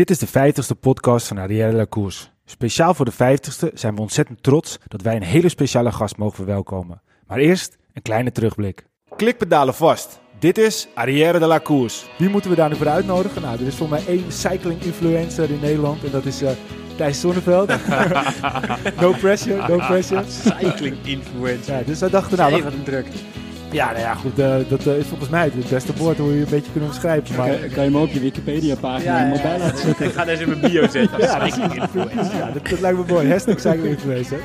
Dit is de 50ste podcast van Arrière La Course. Speciaal voor de 50ste zijn we ontzettend trots dat wij een hele speciale gast mogen verwelkomen. Maar eerst een kleine terugblik. Klikpedalen vast. Dit is Arrière de la Course. Wie moeten we daar nu voor uitnodigen? Nou, er is voor mij één cycling influencer in Nederland en dat is uh, Thijs Zonneveld. no pressure, no pressure. Cycling influencer. Ja, dus wij dachten, nou, wat een druk. Ja, nou ja, goed, eh, dat eh, is volgens mij het beste woord hoe je een beetje kunt omschrijven. Maar, Kan, kan je hem ook op je Wikipedia-pagina Ja, helemaal ja, bij laten zetten? Ik ga deze in mijn bio zetten. Ja, influencer. Ja, dat, dat lijkt me mooi. Hashtag cycling influencer.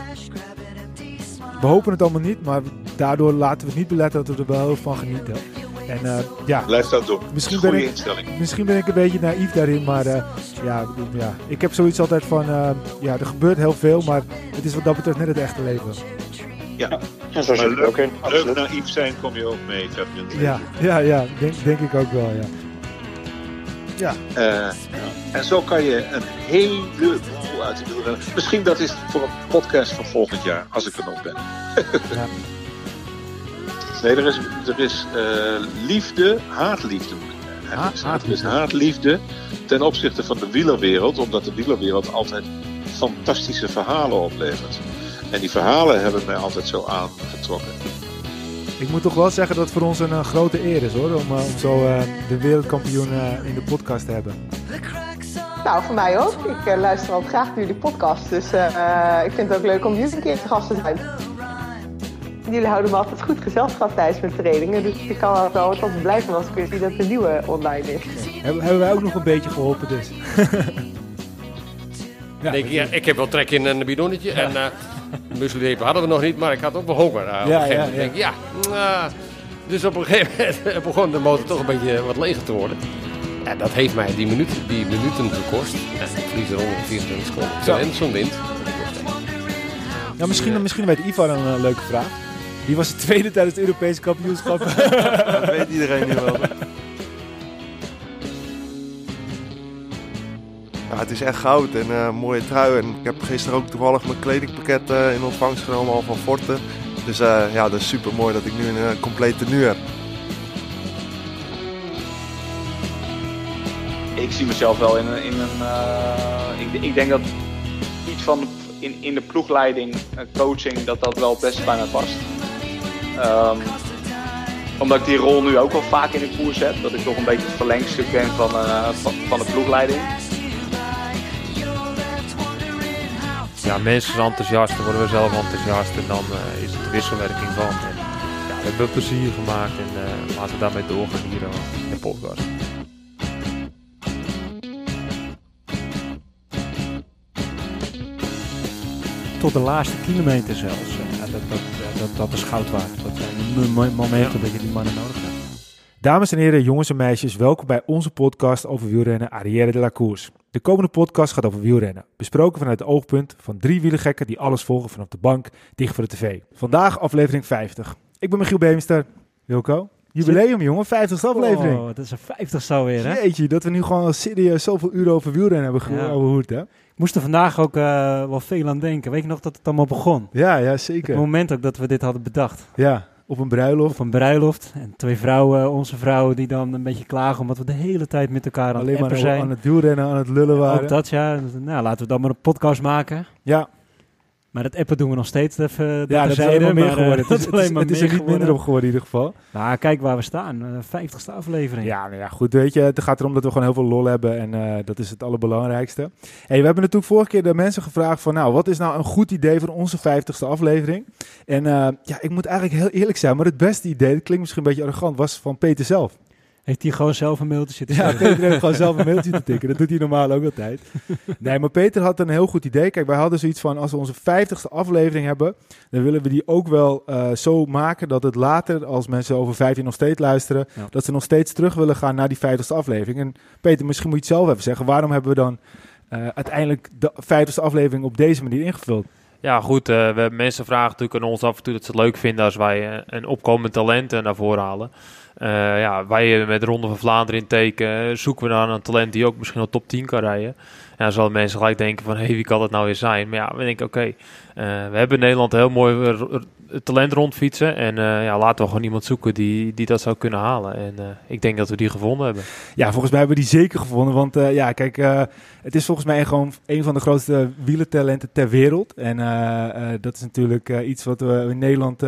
We hopen het allemaal niet, maar daardoor laten we het niet beletten dat we er wel heel van genieten. En eh, ja, Blijf dat doen. Misschien ben ik- instelling. misschien ben ik een beetje naïef daarin, maar eh, ja, ja, ik heb zoiets altijd van, eh, ja, er gebeurt heel veel, maar het is wat dat betreft net het echte leven. Ja. En zo zit Maar ik ook in, Leuk absoluut. naïef zijn kom je ook mee. Ja, ja, ja, denk, denk ik ook wel, ja. Ja, Eh, en zo kan je een heleboel uit de wielrennen. Misschien dat is voor een podcast van volgend jaar, als ik er nog ben. Ja. Nee, er is, er is eh, liefde, haatliefde. moet ik. Er is haatliefde. haatliefde ten opzichte van de wielerwereld, omdat de wielerwereld altijd fantastische verhalen oplevert. En die verhalen hebben mij altijd zo aangetrokken. ik moet toch wel zeggen dat het voor ons een eh, grote eer is hoor, om, eh, om zo eh, de wereldkampioen in de podcast te hebben. Nou, voor mij ook. Ik luister altijd graag naar jullie podcast. Dus eh, ik vind het ook leuk om jullie een keer te gast te zijn. Jullie houden me altijd goed gezelschap tijdens mijn trainingen. Dus ik kan er wel altijd blij van als ik zie dat de nieuwe online is. Hebben, hebben wij ook nog een beetje geholpen dus. ja, denk ik, ja, ik heb wel trek in een bidonnetje. En uh, mueslirepen hadden we nog niet, maar ik had ook wel honger. Uh, op Ja, een gegeven ja, moment denk ik, ja. nou, dus op een gegeven moment begon de motor toch een beetje wat leger te worden. En dat heeft mij die, minuut, die minuten gekost. En ik verlies er 124 seconden. Zo. En zo'n wind. Ja, misschien, misschien weet Ivar een eh, leuke vraag. Die was de tweede tijdens het Europese kampioenschap. Dat weet iedereen nu wel. Het is echt goud en eh, mooie trui. En ik heb gisteren ook toevallig mijn kledingpakket eh, in ontvangst genomen al van Forte. Dus eh, ja, dat is super mooi dat ik nu een compleet tenue heb. ik zie mezelf wel in een. In een ik, ik denk dat iets van in, in de ploegleiding, coaching, dat dat wel best bij mij past. Ehm, omdat ik die rol nu ook wel vaak in de koers heb. Dat ik toch een beetje het verlengstuk ben van, van, van de ploegleiding. Ja, mensen zijn enthousiast, dan worden we zelf enthousiast. En dan eh, is het de wisselwerking van. En, ja, we hebben plezier gemaakt en eh, laten we daarmee doorgaan hier eh, in de podcast. Tot de laatste kilometer zelfs. Ja, dat, dat, dat, dat is goud waard. Dat zijn momenten dat je die mannen nodig hebt. Dames en heren, jongens en meisjes, welkom bij onze podcast over wielrennen Arrière de la Course. De komende podcast gaat over wielrennen, besproken vanuit het oogpunt van drie wielergekken die alles volgen vanaf de bank, dicht voor de tv. Vandaag aflevering 50. Ik ben Michiel Beemster. Wilco, jubileum jongen, 50ste aflevering. Oh, dat is een vijftigste alweer, hè? Jeetje, dat we nu gewoon serieus zoveel uren over wielrennen hebben Ja. overhoerd, hè? Ik moest er vandaag ook eh, wel veel aan denken. Weet je nog dat het allemaal begon? Ja, ja, Het zeker. moment ook dat we dit hadden bedacht. Ja, op een bruiloft. Op een bruiloft. En twee vrouwen, onze vrouwen, die dan een beetje klagen omdat we de hele tijd met elkaar aan Alleen het maar zijn. aan het wielrennen, aan het lullen waren. Ook dat, ja. Nou, laten we dan maar een podcast maken. Ja, Maar dat appen doen we nog steeds even ja dat is terzijde, alleen maar meer eh, geworden. Het is, is het is, alleen maar het is er meer niet minder geworden. op geworden in ieder geval. Nou, kijk waar we staan. Eh, Vijftigste aflevering. Ja, nou ja, goed. Weet je, het gaat erom dat we gewoon heel veel lol hebben. En eh, dat is het allerbelangrijkste. Hey, we hebben natuurlijk vorige keer de mensen gevraagd van... Nou, wat is nou een goed idee voor onze 50ste aflevering? En eh, ja, ik moet eigenlijk heel eerlijk zijn. Maar het beste idee, dat klinkt misschien een beetje arrogant... was van Peter zelf. Heeft hij gewoon zelf een mailtje zitten Ja? Peter heeft gewoon zelf een mailtje te tikken. Dat doet hij normaal ook altijd. Nee, maar Peter had een heel goed idee. Kijk, wij hadden zoiets van... Als we onze 50ste aflevering hebben... dan willen we die ook wel eh, zo maken... dat het later, als mensen over vijf jaar nog steeds luisteren... Ja. dat ze nog steeds terug willen gaan naar die 50ste aflevering. En Peter, misschien moet je het zelf even zeggen. Waarom hebben we dan eh, uiteindelijk de 50ste aflevering op deze manier ingevuld? Ja, goed. eh, we, mensen vragen natuurlijk aan ons af en toe dat ze het leuk vinden als wij een opkomend talent naar voren halen. Eh, ja, wij met de Ronde van Vlaanderen in teken eh, zoeken we naar een talent die ook misschien al top 10 kan rijden. Ja, zullen mensen gelijk denken van, hé, wie kan dat nou weer zijn? Maar ja, we denken, oké, eh, we hebben in Nederland heel mooi eh, talent rondfietsen. En eh, ja, laten we gewoon iemand zoeken die, die dat zou kunnen halen. En ik denk dat we die gevonden hebben. Ja, volgens mij hebben we die zeker gevonden. Want ja, kijk, het is volgens mij gewoon een van de grootste wielertalenten ter wereld. En dat is natuurlijk iets wat we in Nederland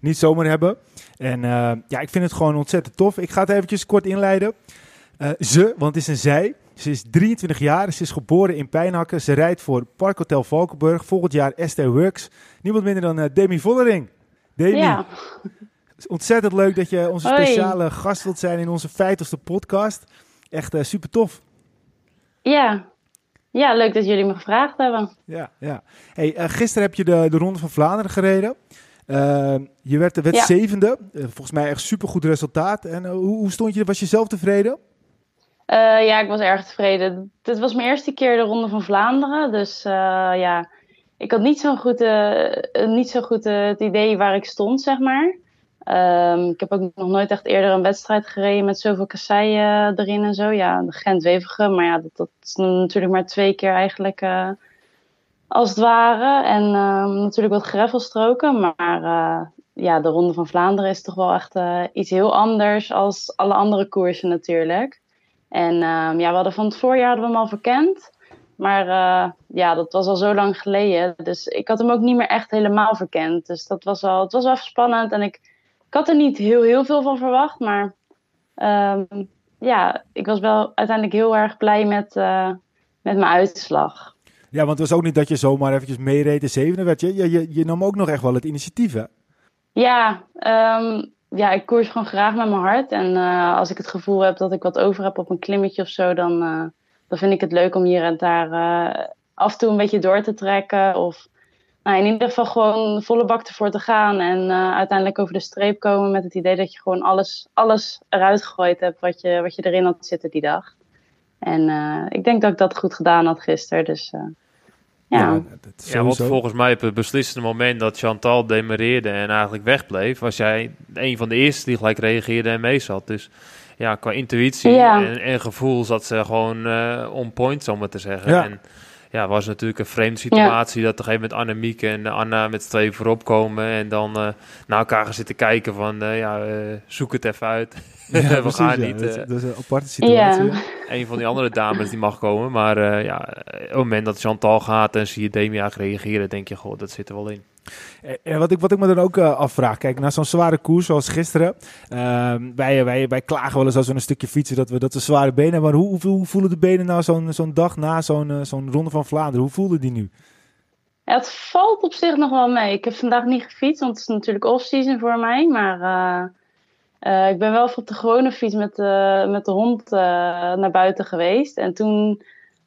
niet zomaar hebben. En ja, ik vind het gewoon ontzettend tof. Ik ga het eventjes kort inleiden. Ze, want het is een zij. Ze is 23 jaar, ze is geboren in Pijnhakken. Ze rijdt voor Parkhotel Valkenburg. Volgend jaar Esther Works. Niemand minder dan eh, Demi Vollering. Demi, Ja, het is ontzettend leuk dat je onze Hoi. speciale gast wilt zijn in onze 50ste podcast. Echt eh, super tof. ja. Ja, leuk dat jullie me gevraagd hebben. Ja, ja. Hey, eh, gisteren heb je de, de Ronde van Vlaanderen gereden. Eh, je werd, werd Ja. zevende. Volgens mij echt supergoed resultaat. En hoe, hoe stond je? Was je zelf tevreden? Eh, ja, ik was erg tevreden. Dit was mijn eerste keer de Ronde van Vlaanderen. Dus eh, ja, ik had niet zo goed, eh, niet zo goed het idee waar ik stond, zeg maar. Ehm, ik heb ook nog nooit echt eerder een wedstrijd gereden met zoveel kasseien erin en zo. Ja, de Gent-Wevergem, maar ja, dat, dat is natuurlijk maar twee keer eigenlijk als het ware. En ehm, natuurlijk wat greffelstroken, maar ja, de Ronde van Vlaanderen is toch wel echt iets heel anders als alle andere koersen natuurlijk. En ehm, ja, we hadden van het voorjaar hadden we hem al verkend. Maar eh, ja, dat was al zo lang geleden. Dus ik had hem ook niet meer echt helemaal verkend. Dus dat was wel, het was wel spannend. En ik, ik had er niet heel, heel veel van verwacht. Maar ehm, ja, ik was wel uiteindelijk heel erg blij met, eh, met mijn uitslag. Ja, want het was ook niet dat je zomaar eventjes meereed de zevende werd. Je, je, je, nam ook nog echt wel het initiatief, hè? Ja, ehm, ja, ik koers gewoon graag met mijn hart. En eh, als ik het gevoel heb dat ik wat over heb op een klimmetje of zo, dan, eh, dan vind ik het leuk om hier en daar eh, af en toe een beetje door te trekken. Of nou, in ieder geval gewoon volle bak ervoor te gaan. En uiteindelijk over de streep komen met het idee dat je gewoon alles, alles eruit gegooid hebt wat je, wat je erin had zitten die dag. En ik denk dat ik dat goed gedaan had gisteren. Dus ja. dat Ja, want volgens mij op het beslissende moment dat Chantal demareerde en eigenlijk wegbleef, was jij een van de eerste die gelijk reageerde en mee zat. Dus ja, qua intuïtie Ja. en, en gevoel zat ze gewoon eh on point, zo maar te zeggen. Ja. En ja, was natuurlijk een vreemde situatie dat op een gegeven moment Annemiek en Anna met z'n tweeën voorop komen en dan eh, naar elkaar gaan zitten kijken van, eh, ja, eh, zoek het even uit. Ja, We precies, gaan ja. niet, Dat, is- dat is een aparte situatie. Een van die andere dames die mag komen. Maar ja, op het moment dat Chantal gaat en zie je Demi eigenlijk reageren, denk je, goh, dat zit er wel in. En- En wat ik, wat ik me dan ook eh, afvraag, kijk, na zo'n zware koers zoals gisteren. ehm, wij, wij, wij klagen wel eens als we een stukje fietsen dat we, dat we zware benen hebben. Maar hoe, hoe, voelen de benen nou zo'n zo'n dag na zo'n eh, zo'n ronde van Vlaanderen? Hoe voelden die nu? Het valt op zich nog wel mee. Ik heb vandaag niet gefietst, want het is natuurlijk off-season voor mij. Maar eh, eh, ik ben wel op de gewone fiets met, met de hond eh, naar buiten geweest. En toen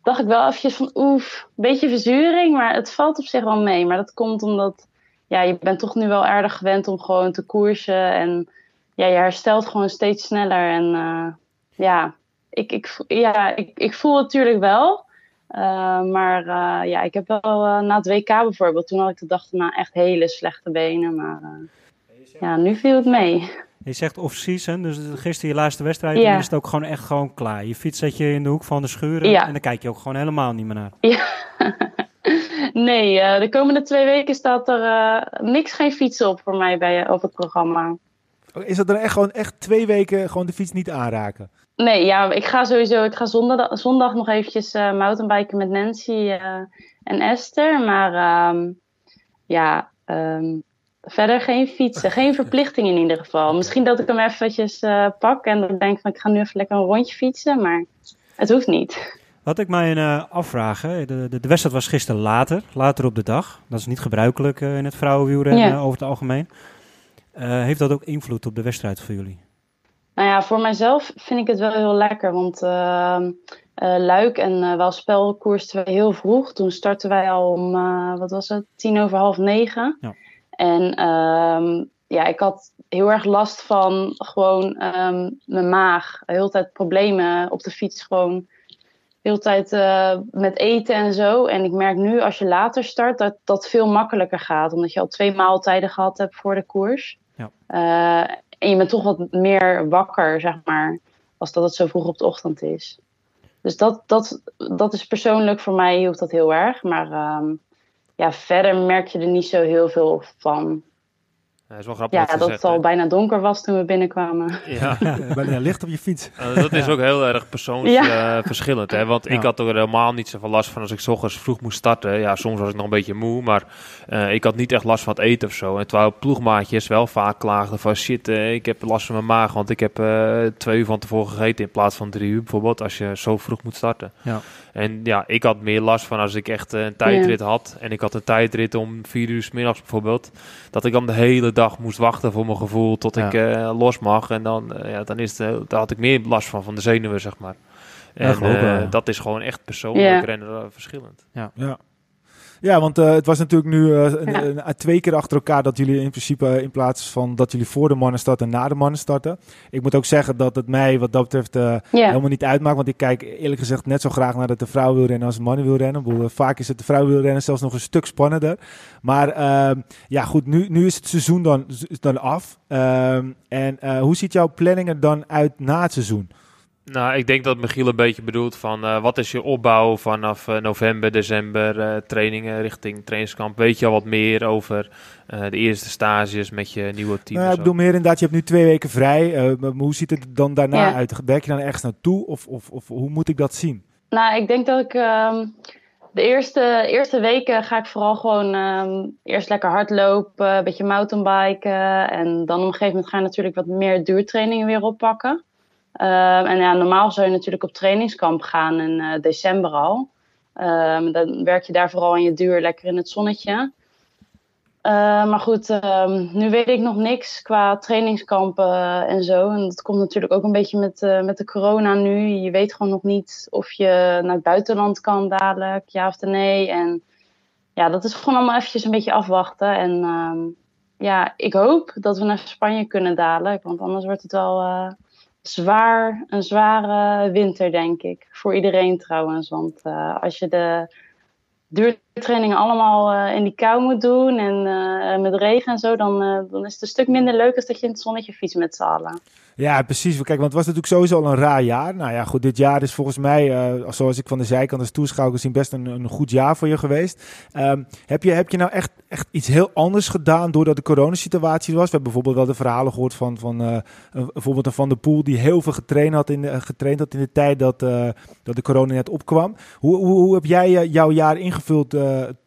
dacht ik wel eventjes van oef, een beetje verzuring. Maar het valt op zich wel mee. Maar dat komt omdat ja, je bent toch nu wel erg gewend om gewoon te koersen. En ja, je herstelt gewoon steeds sneller. En eh, ja, ik, ik, ja ik, ik voel het natuurlijk wel. Uh, maar uh, ja, ik heb wel na het WK bijvoorbeeld, toen had ik de dag daarna echt hele slechte benen. Maar ja, nu viel het mee. Je zegt off-season, dus gisteren je laatste wedstrijd, Ja. dan is het ook gewoon echt gewoon klaar. Je fiets zet je in de hoek van de schuren Ja. en dan kijk je ook gewoon helemaal niet meer naar. Ja. nee, eh, de komende twee weken staat er eh, niks, geen fietsen op voor mij bij, op het programma. Is dat dan echt gewoon echt twee weken gewoon de fiets niet aanraken? Nee, ja, ik ga sowieso, ik ga zondag, zondag nog eventjes eh mountainbiken met Nancy eh, en Esther. Maar ehm, ja, ehm, verder geen fietsen, geen verplichting in ieder geval. Misschien dat ik hem eventjes eh, pak en dan denk van ik ga nu even lekker een rondje fietsen, maar het hoeft niet. Wat ik mij uh, afvraag, de, de, de wedstrijd was gisteren later, later op de dag. Dat is niet gebruikelijk uh, in het vrouwenwielrennen Ja. over het algemeen. Heeft dat ook invloed op de wedstrijd voor jullie? Nou ja, voor mijzelf vind ik het wel heel lekker. Want uh, Luik en Welspel koersten wij heel vroeg. Toen startten wij al om, wat was het, tien over half negen. Ja. En um, ja, ik had heel erg last van gewoon um, mijn maag. De hele tijd problemen op de fiets gewoon. De hele tijd uh, met eten en zo. En ik merk nu als je later start dat dat veel makkelijker gaat. Omdat je al twee maaltijden gehad hebt voor de koers. Ja. Uh, en je bent toch wat meer wakker, zeg maar, als dat het zo vroeg op de ochtend is. Dus dat, dat, dat is persoonlijk voor mij hielp dat heel erg. Maar um, ja, verder merk je er niet zo heel veel van. Dat is wel grappig Ja, je dat zegt, het al bijna donker was toen we binnenkwamen. Ja. Bijna licht op je fiets. Uh, dat is ook heel erg persoonsverschillend. hè? Want ik Ja. had er helemaal niet zoveel last van als ik 's ochtends vroeg moest starten. Ja, soms was ik nog een beetje moe, maar eh, ik had niet echt last van het eten of zo. En terwijl ploegmaatjes wel vaak klaagden van shit, eh, ik heb last van mijn maag, want ik heb eh, twee uur van tevoren gegeten in plaats van drie uur bijvoorbeeld, als je zo vroeg moet starten. Ja. En ja, ik had meer last van als ik echt een tijdrit had. En ik had een tijdrit om vier uur s middags bijvoorbeeld. Dat ik dan de hele dag moest wachten voor mijn gevoel tot Ja. ik eh, los mag. En dan, eh, ja, dan is het, eh, daar had ik meer last van, van de zenuwen, zeg maar. En eh, ja. dat is gewoon echt persoonlijk Ja. rennen verschillend. Ja. Ja, want eh, het was natuurlijk nu eh, Ja. een- twee keer achter elkaar dat jullie in principe eh, in plaats van dat jullie voor de mannen starten, na de mannen starten. Ik moet ook zeggen dat het mij wat dat betreft eh, Ja, helemaal niet uitmaakt. Want ik kijk eerlijk gezegd net zo graag naar dat de vrouw wil rennen als de mannen wil rennen. Bedoel, eh, vaak is het de vrouw wil rennen zelfs nog een stuk spannender. Maar ehm, ja, goed, nu, nu is het seizoen dan, dan af. Ehm, en eh, hoe ziet jouw planning er dan uit na het seizoen? Nou, ik denk dat Michiel een beetje bedoelt van eh, wat is je opbouw vanaf eh, november, december, eh, trainingen richting trainingskamp. Weet je al wat meer over eh, de eerste stages met je nieuwe team? Nou, ik bedoel meer inderdaad, je hebt nu twee weken vrij. Eh, maar hoe ziet het dan daarna Ja. uit? Werk je dan ergens naartoe of, of, of hoe moet ik dat zien? nou, ik denk dat ik ehm, de eerste, eerste weken ga ik vooral gewoon ehm, eerst lekker hardlopen, een beetje mountainbiken. En dan op een gegeven moment ga je natuurlijk wat meer duurtrainingen weer oppakken. Ehm, en ja, normaal zou je natuurlijk op trainingskamp gaan in eh, december al. Ehm, dan werk je daar vooral aan je duur lekker in het zonnetje. Eh, maar goed, ehm, nu weet ik nog niks qua trainingskampen en zo. En dat komt natuurlijk ook een beetje met, eh, met de corona nu. Je weet gewoon nog niet of je naar het buitenland kan dadelijk, ja of nee. En ja, dat is gewoon allemaal eventjes een beetje afwachten. En ehm, ja, ik hoop dat we naar Spanje kunnen dadelijk. Want anders wordt het wel eh, zwaar, een zware winter, denk ik. Voor iedereen trouwens. Want eh, als je de duurtrainingen allemaal eh, in die kou moet doen en eh, met regen en zo, dan, eh, dan is het een stuk minder leuk als dat je in het zonnetje fietst met z'n allen. Ja, precies. Kijk, want het was natuurlijk sowieso al een raar jaar. Nou ja, goed, dit jaar is volgens mij, zoals ik van de zijkant als toeschouwer gezien, best een, een goed jaar voor je geweest. Ehm, heb, je, heb je nou echt, echt iets heel anders gedaan doordat de coronasituatie was? We hebben bijvoorbeeld wel de verhalen gehoord van, van bijvoorbeeld een Van der Poel die heel veel getraind had in de, getraind had in de tijd dat, dat de corona net opkwam. Hoe, hoe, hoe heb jij jouw jaar ingevuld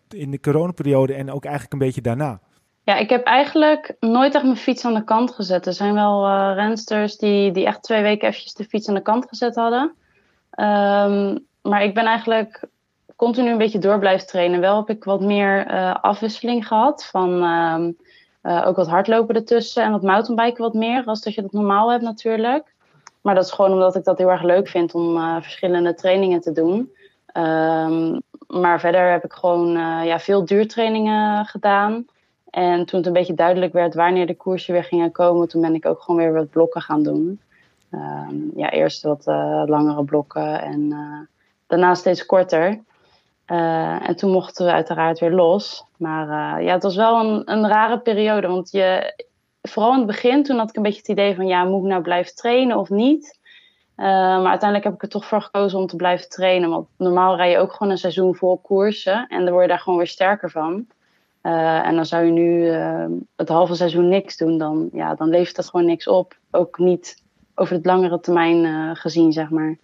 in de coronaperiode en ook eigenlijk een beetje daarna? Ja, ik heb eigenlijk nooit echt mijn fiets aan de kant gezet. Er zijn wel eh rensters die, die echt twee weken eventjes de fiets aan de kant gezet hadden. Ehm, maar ik ben eigenlijk continu een beetje door blijven trainen. Wel heb ik wat meer eh, afwisseling gehad van ehm, eh, ook wat hardlopen ertussen en wat mountainbiken wat meer, als dat je dat normaal hebt natuurlijk. Maar dat is gewoon omdat ik dat heel erg leuk vind om eh, verschillende trainingen te doen. Ehm, maar verder heb ik gewoon eh, ja, veel duurtrainingen gedaan. En toen het een beetje duidelijk werd wanneer de koersen weer gingen komen, toen ben ik ook gewoon weer wat blokken gaan doen. Ehm, ja, eerst wat eh, langere blokken en eh, daarna steeds korter. En toen mochten we uiteraard weer los. Maar ja, het was wel een, een rare periode. Want je, vooral in het begin, toen had ik een beetje het idee van... ja, moet ik nou blijven trainen of niet? Eh, maar uiteindelijk heb ik er toch voor gekozen om te blijven trainen. Want normaal rij je ook gewoon een seizoen vol koersen. En dan word je daar gewoon weer sterker van. Eh, en dan zou je nu eh, het halve seizoen niks doen. Dan, ja, dan levert dat gewoon niks op. Ook niet over het langere termijn gezien, zeg maar.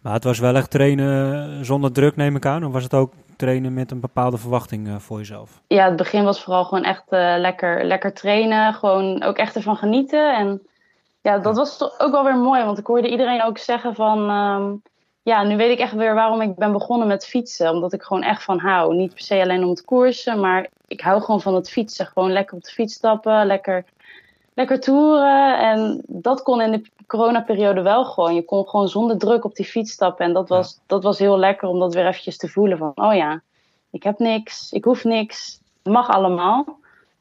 Maar het was wel echt trainen zonder druk, neem ik aan. Of was het ook trainen met een bepaalde verwachting voor jezelf? ja, het begin was vooral gewoon echt lekker, lekker trainen. Gewoon ook echt ervan genieten. En ja, dat was toch ook wel weer mooi. Want ik hoorde iedereen ook zeggen van... ehm, ja, nu weet ik echt weer waarom ik ben begonnen met fietsen. Omdat ik gewoon echt van hou. Niet per se alleen om het koersen, maar ik hou gewoon van het fietsen. Gewoon lekker op de fiets stappen, lekker, lekker toeren. En dat kon in de coronaperiode wel gewoon. Je kon gewoon zonder druk op die fiets stappen. En dat was, dat was heel lekker om dat weer eventjes te voelen van... Oh ja, ik heb niks, ik hoef niks, het mag allemaal.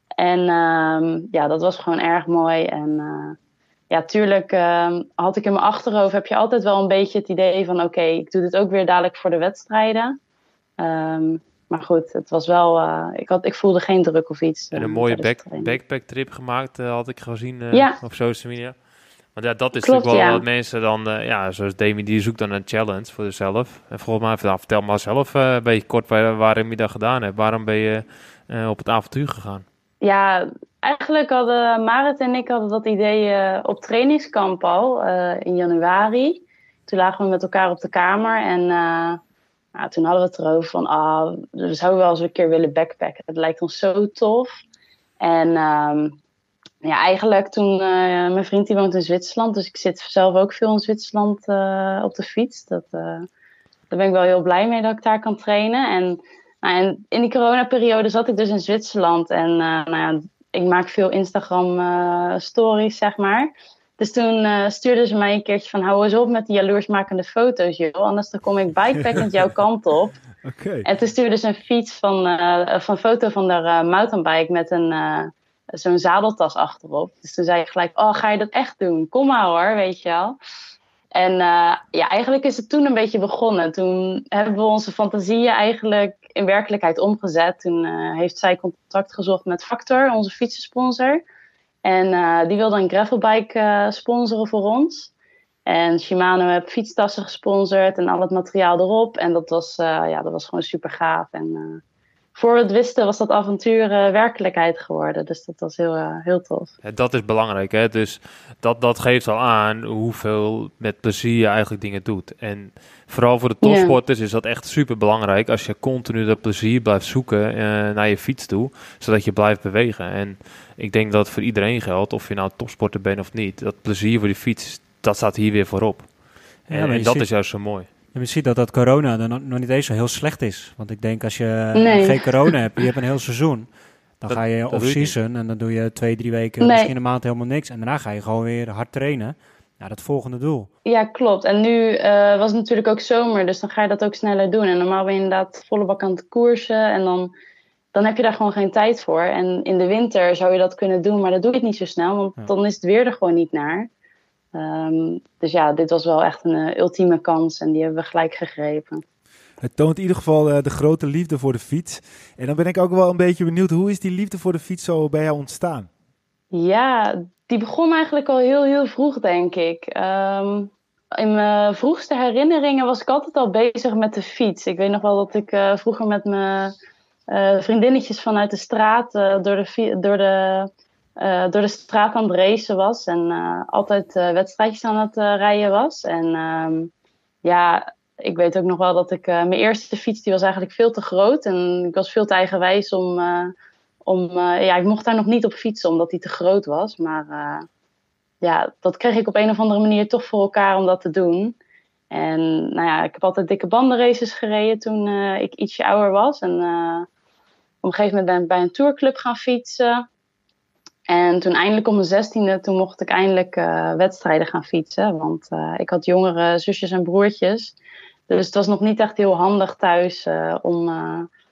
En ehm, ja, dat was gewoon erg mooi. En eh, ja, tuurlijk ehm, had ik in mijn achterhoofd, heb je altijd wel een beetje het idee van... Oké, ik doe dit ook weer dadelijk voor de wedstrijden. Ehm, maar goed, het was wel, eh, ik, had, ik voelde geen druk of iets. En eh, een mooie back, de training. backpack trip gemaakt, eh, had ik gezien eh, Ja. op social media. Want ja, dat is Klopt, natuurlijk wel ja. wat mensen dan, eh, ja, zoals Demi, die zoekt dan een challenge voor zichzelf. En volgens mij, nou, vertel maar zelf eh, een beetje kort waar, waarom je dat gedaan hebt. Waarom ben je eh, op het avontuur gegaan? Ja, eigenlijk hadden Marit en ik hadden dat idee uh, op trainingskamp al uh, in januari. Toen lagen we met elkaar op de kamer en uh, nou, toen hadden we het erover van, ah, we zouden wel eens een keer willen backpacken. Het lijkt ons zo tof. En um, ja, eigenlijk toen, mijn vriend die woont in Zwitserland, dus ik zit zelf ook veel in Zwitserland op de fiets. Dat, daar ben ik wel heel blij mee dat ik daar kan trainen. En nou, en in die coronaperiode zat ik dus in Zwitserland. En uh, nou ja, ik maak veel Instagram uh, stories, zeg maar. Dus toen uh, stuurden ze mij een keertje van... hou eens op met die jaloersmakende foto's, joh. Anders dan kom ik bikepackend jouw kant op. Okay. En toen stuurde ze een fiets van, van foto van de mountainbike... met een, zo'n zadeltas achterop. Dus toen zei ik gelijk... oh, ga je dat echt doen? Kom maar hoor, weet je wel. En ja, eigenlijk is het toen een beetje begonnen. Toen hebben we onze fantasieën eigenlijk in werkelijkheid omgezet. Toen uh, heeft zij contact gezocht met Factor, onze fietsensponsor. En uh, die wilde een gravelbike sponsoren voor ons. En Shimano heeft fietstassen gesponsord en al het materiaal erop. En dat was, ja, dat was gewoon super gaaf. En voor we het wisten was dat avontuur uh, werkelijkheid geworden. Dus dat was heel, uh, heel tof. Dat is belangrijk, hè? Dus dat, dat geeft al aan hoeveel met plezier je eigenlijk dingen doet. En vooral voor de topsporters yeah. is dat echt super belangrijk als je continu dat plezier blijft zoeken uh, naar je fiets toe, zodat je blijft bewegen. En ik denk dat voor iedereen geldt, of je nou topsporter bent of niet, dat plezier voor die fiets, dat staat hier weer voorop. Ja, en, en dat ziet... is juist zo mooi. En je ziet dat dat corona er nog niet eens zo heel slecht is. Want ik denk als je nee. geen corona hebt, je hebt een heel seizoen. Dan ga je off-season en dan doe je twee, drie weken, nee. misschien een maand helemaal niks. En daarna ga je gewoon weer hard trainen naar dat volgende doel. Ja, klopt. En nu uh, was het natuurlijk ook zomer, dus dan ga je dat ook sneller doen. En normaal ben je inderdaad volle bak aan het koersen en dan, dan heb je daar gewoon geen tijd voor. En in de winter zou je dat kunnen doen, maar dat doe je het niet zo snel, want ja. dan is het weer er gewoon niet naar. Um, dus ja, dit was wel echt een uh, ultieme kans en die hebben we gelijk gegrepen. Het toont in ieder geval uh, de grote liefde voor de fiets. En dan ben ik ook wel een beetje benieuwd, hoe is die liefde voor de fiets zo bij jou ontstaan? Ja, die begon eigenlijk al heel, heel vroeg, denk ik. Um, in mijn vroegste herinneringen was ik altijd al bezig met de fiets. Ik weet nog wel dat ik uh, vroeger met mijn vriendinnetjes vanuit de straat door de, door de uh, door de straat aan het racen was en uh, altijd uh, wedstrijdjes aan het rijden was. En um, ja, ik weet ook nog wel dat ik mijn eerste fiets die was eigenlijk veel te groot en ik was veel te eigenwijs om, om ja, ik mocht daar nog niet op fietsen omdat die te groot was. Maar ja, dat kreeg ik op een of andere manier toch voor elkaar om dat te doen. En nou ja, ik heb altijd dikke bandenraces gereden toen ik ietsje ouder was. En op een gegeven moment ben ik bij een tourclub gaan fietsen. En toen eindelijk op mijn zestiende, toen mocht ik eindelijk uh, wedstrijden gaan fietsen. Want uh, ik had jongere zusjes en broertjes. Dus het was nog niet echt heel handig thuis uh, om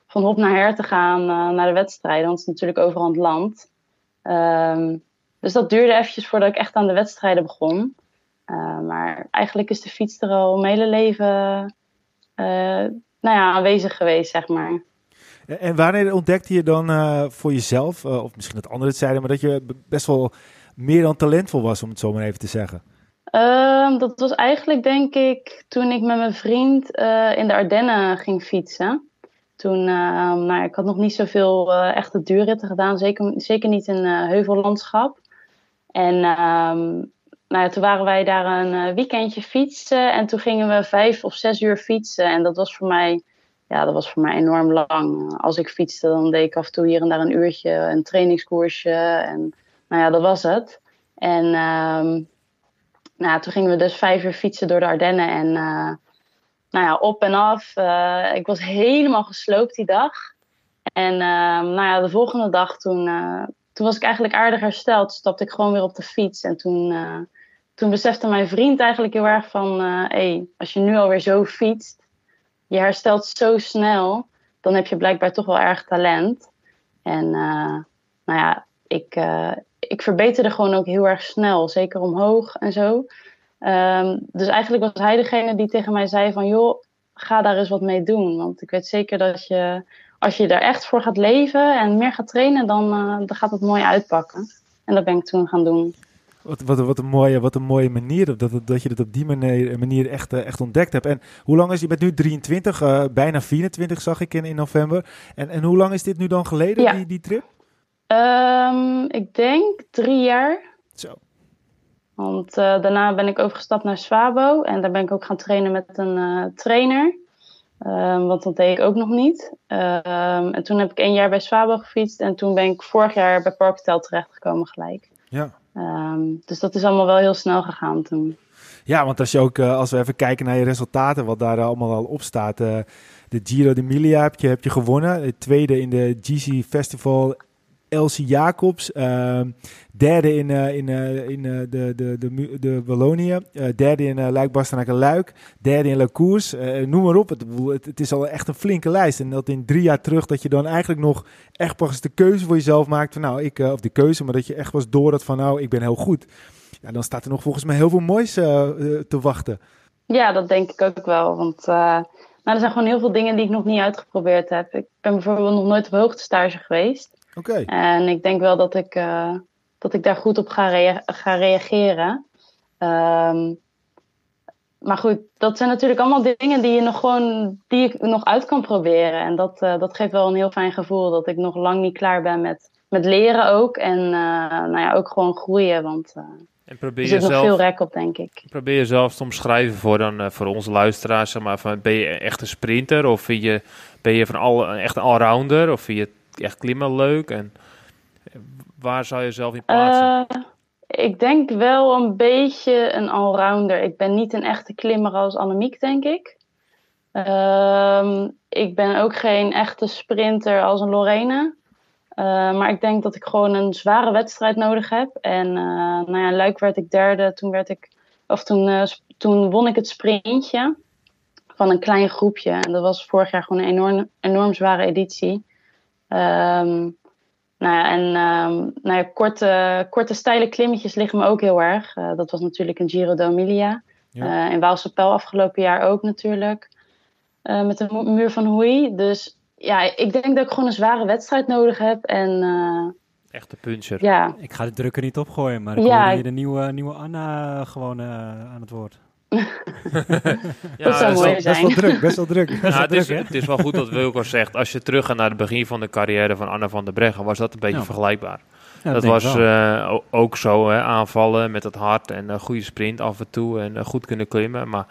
van hop naar her te gaan naar de wedstrijden. Want het is natuurlijk overal het land. Um, dus dat duurde eventjes voordat ik echt aan de wedstrijden begon. maar eigenlijk is de fiets er al mijn hele leven nou ja, aanwezig geweest, zeg maar. En wanneer ontdekte je dan uh, voor jezelf, uh, of misschien dat anderen het zeiden, maar dat je best wel meer dan talentvol was, om het zo maar even te zeggen? Uh, dat was eigenlijk, denk ik, toen ik met mijn vriend uh, in de Ardennen ging fietsen. Toen, nou, ik had nog niet zoveel echte duurritten gedaan, zeker, zeker niet in heuvellandschap. En um, nou ja, toen waren wij daar een weekendje fietsen en toen gingen we vijf of zes uur fietsen. En dat was voor mij ja, dat was voor mij enorm lang. Als ik fietste, dan deed ik af en toe hier en daar een uurtje, een trainingskoersje. En nou ja, dat was het. En um, nou, toen gingen we dus vijf uur fietsen door de Ardennen. En uh, nou ja, op en af. Uh, ik was helemaal gesloopt die dag. En uh, nou ja, de volgende dag toen, uh, toen was ik eigenlijk aardig hersteld. Stapte ik gewoon weer op de fiets. En toen, toen besefte mijn vriend eigenlijk heel erg van... hé, hey, als je nu alweer zo fietst je herstelt zo snel, dan heb je blijkbaar toch wel erg talent. En uh, nou ja, ik, uh, ik verbeterde gewoon ook heel erg snel, zeker omhoog en zo. Um, dus eigenlijk was hij degene die tegen mij zei van joh, ga daar eens wat mee doen. Want ik weet zeker dat je, als je daar echt voor gaat leven en meer gaat trainen, dan, uh, dan gaat het mooi uitpakken. En dat ben ik toen gaan doen. Wat, wat, wat, een mooie, wat een mooie manier dat, dat je het op die manier, manier echt, echt ontdekt hebt. En hoe lang is je bent nu 23, uh, bijna 24 zag ik in, in november. En, en hoe lang is dit nu dan geleden, ja. die, die trip? Um, ik denk drie jaar. Zo. Want uh, daarna ben ik overgestapt naar Swabo en daar ben ik ook gaan trainen met een uh, trainer. Um, want dat deed ik ook nog niet. Um, en toen heb ik één jaar bij Swabo gefietst en toen ben ik vorig jaar bij Parktel terechtgekomen gelijk. Ja. Dus dat is allemaal wel heel snel gegaan toen. Ja, want als je ook, uh, als we even kijken naar je resultaten, wat daar allemaal al op staat. de Giro d'Emilia heb je, heb je gewonnen. De tweede in de GC Festival Elsie Jacobs. Ehm, derde in, uh, in, uh, in uh, de, de, de, Wallonië. derde in Luik, Bastenaken, Luik. Derde in La Cours. noem maar op. Het, het, het, is al echt een flinke lijst. En dat in drie jaar terug dat je dan eigenlijk nog echt pas de keuze voor jezelf maakt. Van, nou, ik, of de keuze, maar dat je echt was door dat van nou, ik ben heel goed. Ja, dan staat er nog volgens mij heel veel moois te wachten. Ja, dat denk ik ook wel. Want nou, er zijn gewoon heel veel dingen die ik nog niet uitgeprobeerd heb. Ik ben bijvoorbeeld nog nooit op hoogtestage geweest. Oké. En ik denk wel dat ik, uh, dat ik daar goed op ga, rea ga reageren. Um, maar goed, dat zijn natuurlijk allemaal dingen die je nog gewoon die ik nog uit kan proberen. En dat, uh, dat geeft wel een heel fijn gevoel dat ik nog lang niet klaar ben met, met leren ook. En uh, nou ja, ook gewoon groeien. Want en probeer er zit jezelf, nog veel rek op, denk ik. Probeer jezelf te omschrijven voor, dan, voor onze luisteraars. Zeg maar, van, ben je echt een sprinter of vind je, ben je van al, echt een allrounder? Of vind je echt klimmen leuk? En waar zou je zelf in plaatsen? Uh, ik denk wel een beetje een allrounder. Ik ben niet een echte klimmer als Annemiek, denk ik. Uh, ik ben ook geen echte sprinter als een Lorena. Uh, maar ik denk dat ik gewoon een zware wedstrijd nodig heb. En uh, nou ja, Luik werd ik derde. Toen, werd ik, of toen, toen won ik het sprintje van een klein groepje. En dat was vorig jaar gewoon een enorm, enorm zware editie. Um, nou ja, en um, nou ja, korte, korte steile klimmetjes liggen me ook heel erg. Uh, dat was natuurlijk een Giro d'Emilia. Ja. Uh, in Waalse Pijl afgelopen jaar ook natuurlijk. Uh, met de muur van Hoei. Dus ja, ik denk dat ik gewoon een zware wedstrijd nodig heb. En, Echte puncher. Ja. Ik ga de druk er niet opgooien, maar ik ja, hoor hier de nieuwe, nieuwe Anna gewoon aan het woord. ja, dat zou mooi zijn. Best wel druk, best wel druk. ja, het, is, het, is, wel goed dat Wilco zegt, als je teruggaat naar het begin van de carrière van Anna van der Breggen, was dat een beetje ja. vergelijkbaar. Ja, dat, dat was uh, ook zo, hè, aanvallen met het hart en een goede sprint af en toe en uh, goed kunnen klimmen. Maar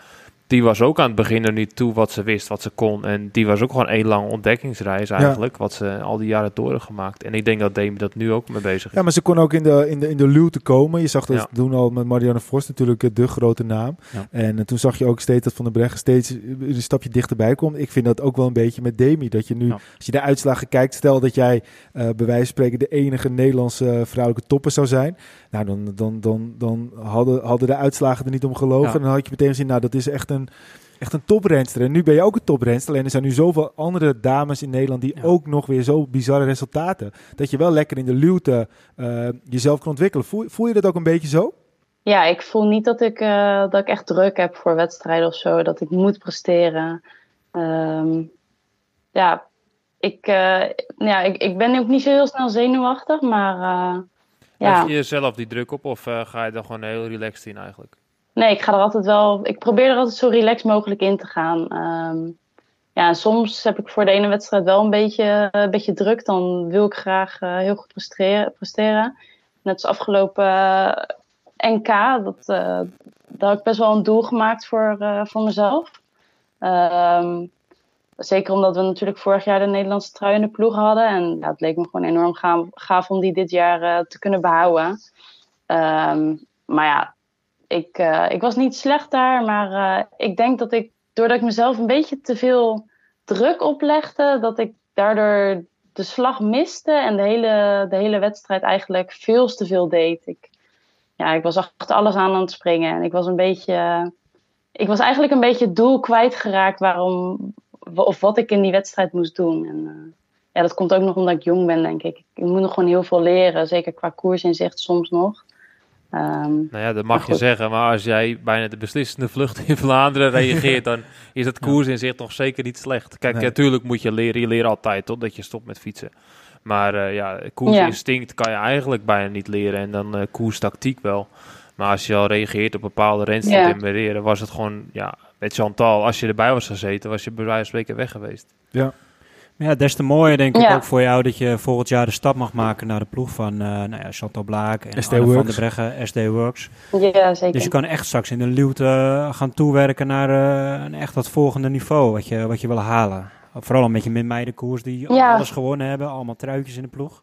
die was ook aan het begin er niet toe wat ze wist, wat ze kon. En die was ook gewoon een lange ontdekkingsreis eigenlijk, ja. wat ze al die jaren doorgemaakt. En ik denk dat Demi dat nu ook mee bezig is. Ja, maar ze kon ook in de, in de, in de luwte komen. Je zag dat ja. doen al met Marianne Vos natuurlijk de grote naam. Ja. En uh, toen zag je ook steeds dat Van der Breggen steeds een stapje dichterbij komt. Ik vind dat ook wel een beetje met Demi. Dat je nu, als je de uitslagen kijkt, stel dat jij uh, bij wijze van spreken de enige Nederlandse vrouwelijke topper zou zijn. Nou, dan, dan, dan, dan hadden, hadden de uitslagen er niet om gelogen. En dan had je meteen gezien, nou, dat is echt een, echt een toprenster. En nu ben je ook een toprenster. En er zijn nu zoveel andere dames in Nederland die ja. ook nog weer zo bizarre resultaten. Dat je wel lekker in de luwte uh, jezelf kan ontwikkelen. Voel, voel je dat ook een beetje zo? Ja, ik voel niet dat ik, uh, dat ik echt druk heb voor wedstrijden of zo. Dat ik moet presteren. Um, ja, ik, uh, ja ik, ik ben ook niet zo heel snel zenuwachtig, maar ja. Leg je jezelf die druk op of uh, ga je dan gewoon heel relaxed in eigenlijk? Nee, ik ga er altijd wel. Ik probeer er altijd zo relaxed mogelijk in te gaan. Um, ja, soms heb ik voor de ene wedstrijd wel een beetje, een beetje druk. Dan wil ik graag uh, heel goed presteren. presteren. Net als afgelopen uh, NK. Dat, uh, daar heb ik best wel een doel gemaakt voor, voor mezelf. Um, Zeker omdat we natuurlijk vorig jaar de Nederlandse trui in de ploeg hadden. En het leek me gewoon enorm gaaf, om die dit jaar te kunnen behouden. Um, maar ja, ik, uh, ik was niet slecht daar. Maar uh, ik denk dat ik, doordat ik mezelf een beetje te veel druk oplegde, dat ik daardoor de slag miste. En de hele, de hele wedstrijd eigenlijk veel te veel deed. Ik, ja, ik was achter alles aan aan het springen. En ik was een beetje. Ik was eigenlijk een beetje het doel kwijtgeraakt waarom, of wat ik in die wedstrijd moest doen. En uh, ja, dat komt ook nog omdat ik jong ben, denk ik. Ik moet nog gewoon heel veel leren, zeker qua koersinzicht soms nog. Um, nou ja, dat mag je zeggen, maar als jij bijna de beslissende vlucht in Vlaanderen reageert, dan is het koersinzicht nog zeker niet slecht. Kijk, nee. natuurlijk moet je leren, je leert altijd totdat je stopt met fietsen. Maar uh, ja, koersinstinct ja. kan je eigenlijk bijna niet leren en dan uh, koerstactiek wel. Maar als je al reageert op bepaalde rensters ja. was het gewoon ja, met Chantal, als je erbij was gezeten, was je bij wijze van spreken weg geweest. Ja. Ja, des te mooier denk ik ook voor jou dat je volgend jaar de stap mag maken naar de ploeg van uh, nou ja, Chantal Blaak en SD van der Breggen, SD Works. Ja, zeker. Dus je kan echt straks in de luwte gaan toewerken naar uh, een echt wat volgende niveau wat je, wat je wil halen. Vooral een beetje met meidenkoers die alles gewonnen hebben, allemaal truitjes in de ploeg.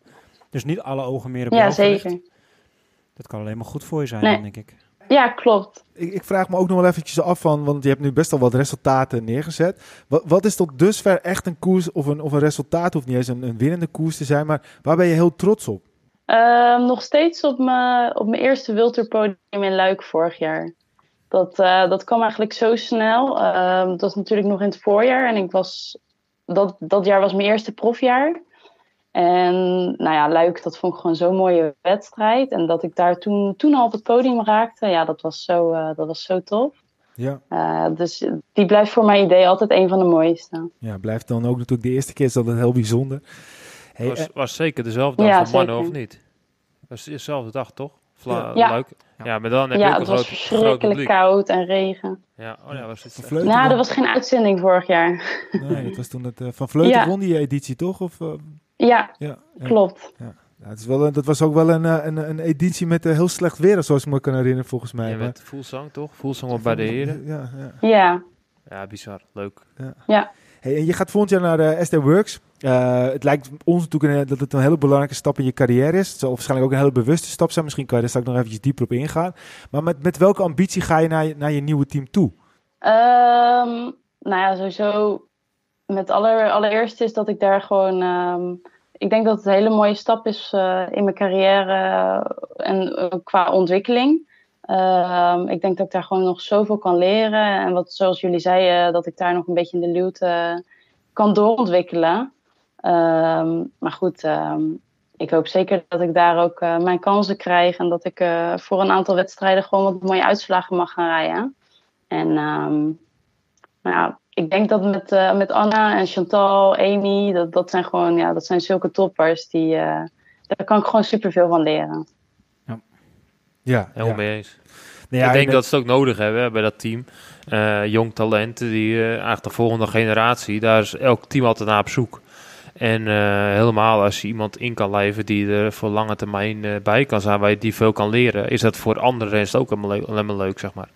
Dus niet alle ogen meer op ja, zeker. Dat kan alleen maar goed voor je zijn, denk ik. Ja, klopt. Ik, ik, vraag me ook nog wel eventjes af van, want je hebt nu best al wat resultaten neergezet. Wat, wat is tot dusver echt een koers of een, of een resultaat, hoeft niet eens een, een winnende koers te zijn, maar waar ben je heel trots op? Ehm, nog steeds op mijn op mijn eerste Wilterpodium in Luik vorig jaar. Dat, uh, dat kwam eigenlijk zo snel. Uh, dat was natuurlijk nog in het voorjaar en ik was, dat, dat jaar was mijn eerste profjaar. En nou ja, Luik, dat vond ik gewoon zo'n mooie wedstrijd. En dat ik daar toen, toen al op het podium raakte, ja, dat was zo, uh, dat was zo tof. Ja. Uh, dus die blijft voor mijn idee altijd een van de mooiste. Ja, blijft dan ook natuurlijk de eerste keer, is dat heel bijzonder. Hey, was, uh, was zeker dezelfde dag ja, voor mannen, of niet? Was dezelfde dag, toch? Vla ja. Luik. Ja, maar dan heb ja, je ook het was verschrikkelijk koud en regen. Ja, oh ja, was het Nou, er was geen uitzending vorig jaar. Nee, het was toen het uh, Van Vleuten won die editie, toch? Of, uh, ja, ja, klopt. Ja. Ja, het is wel een, dat was ook wel een, een, een editie met heel slecht weer, zoals ik me kan herinneren, volgens mij. Ja, met Voelsang, toch? Voelsang bij de heren. Ja, ja. ja. ja bizar. Leuk. Ja. ja. Hey, en je gaat volgend jaar naar SD Works. Uh, het lijkt ons natuurlijk een, dat het een hele belangrijke stap in je carrière is. Het zal waarschijnlijk ook een hele bewuste stap zijn. Misschien kan je daar straks nog eventjes dieper op ingaan. Maar met, met welke ambitie ga je naar, je, naar je nieuwe team toe? Um, nou ja, sowieso met aller, allereerst is dat ik daar gewoon. Um, ik denk dat het een hele mooie stap is uh, in mijn carrière en uh, qua ontwikkeling. Um, ik denk dat ik daar gewoon nog zoveel kan leren. En wat, zoals jullie zeiden, dat ik daar nog een beetje in de luwte kan doorontwikkelen. Um, maar goed, ik hoop zeker dat ik daar ook mijn kansen krijg. En dat ik voor een aantal wedstrijden gewoon wat mooie uitslagen mag gaan rijden. En nou ja, ik denk dat met, uh, met Anna en Chantal, Amy, dat, dat zijn gewoon ja, dat zijn zulke toppers. Die, daar kan ik gewoon superveel van leren. Ja, ja helemaal ja. mee eens. Nee, ik denk dat ze het ook nodig hebben bij dat team. Uh, jong talenten, die uh, eigenlijk de volgende generatie, daar is elk team altijd naar op zoek. En uh, helemaal als je iemand in kan lijven die er voor lange termijn bij kan zijn, waar je die veel kan leren, is dat voor andere renners ook alleen maar leuk, zeg maar.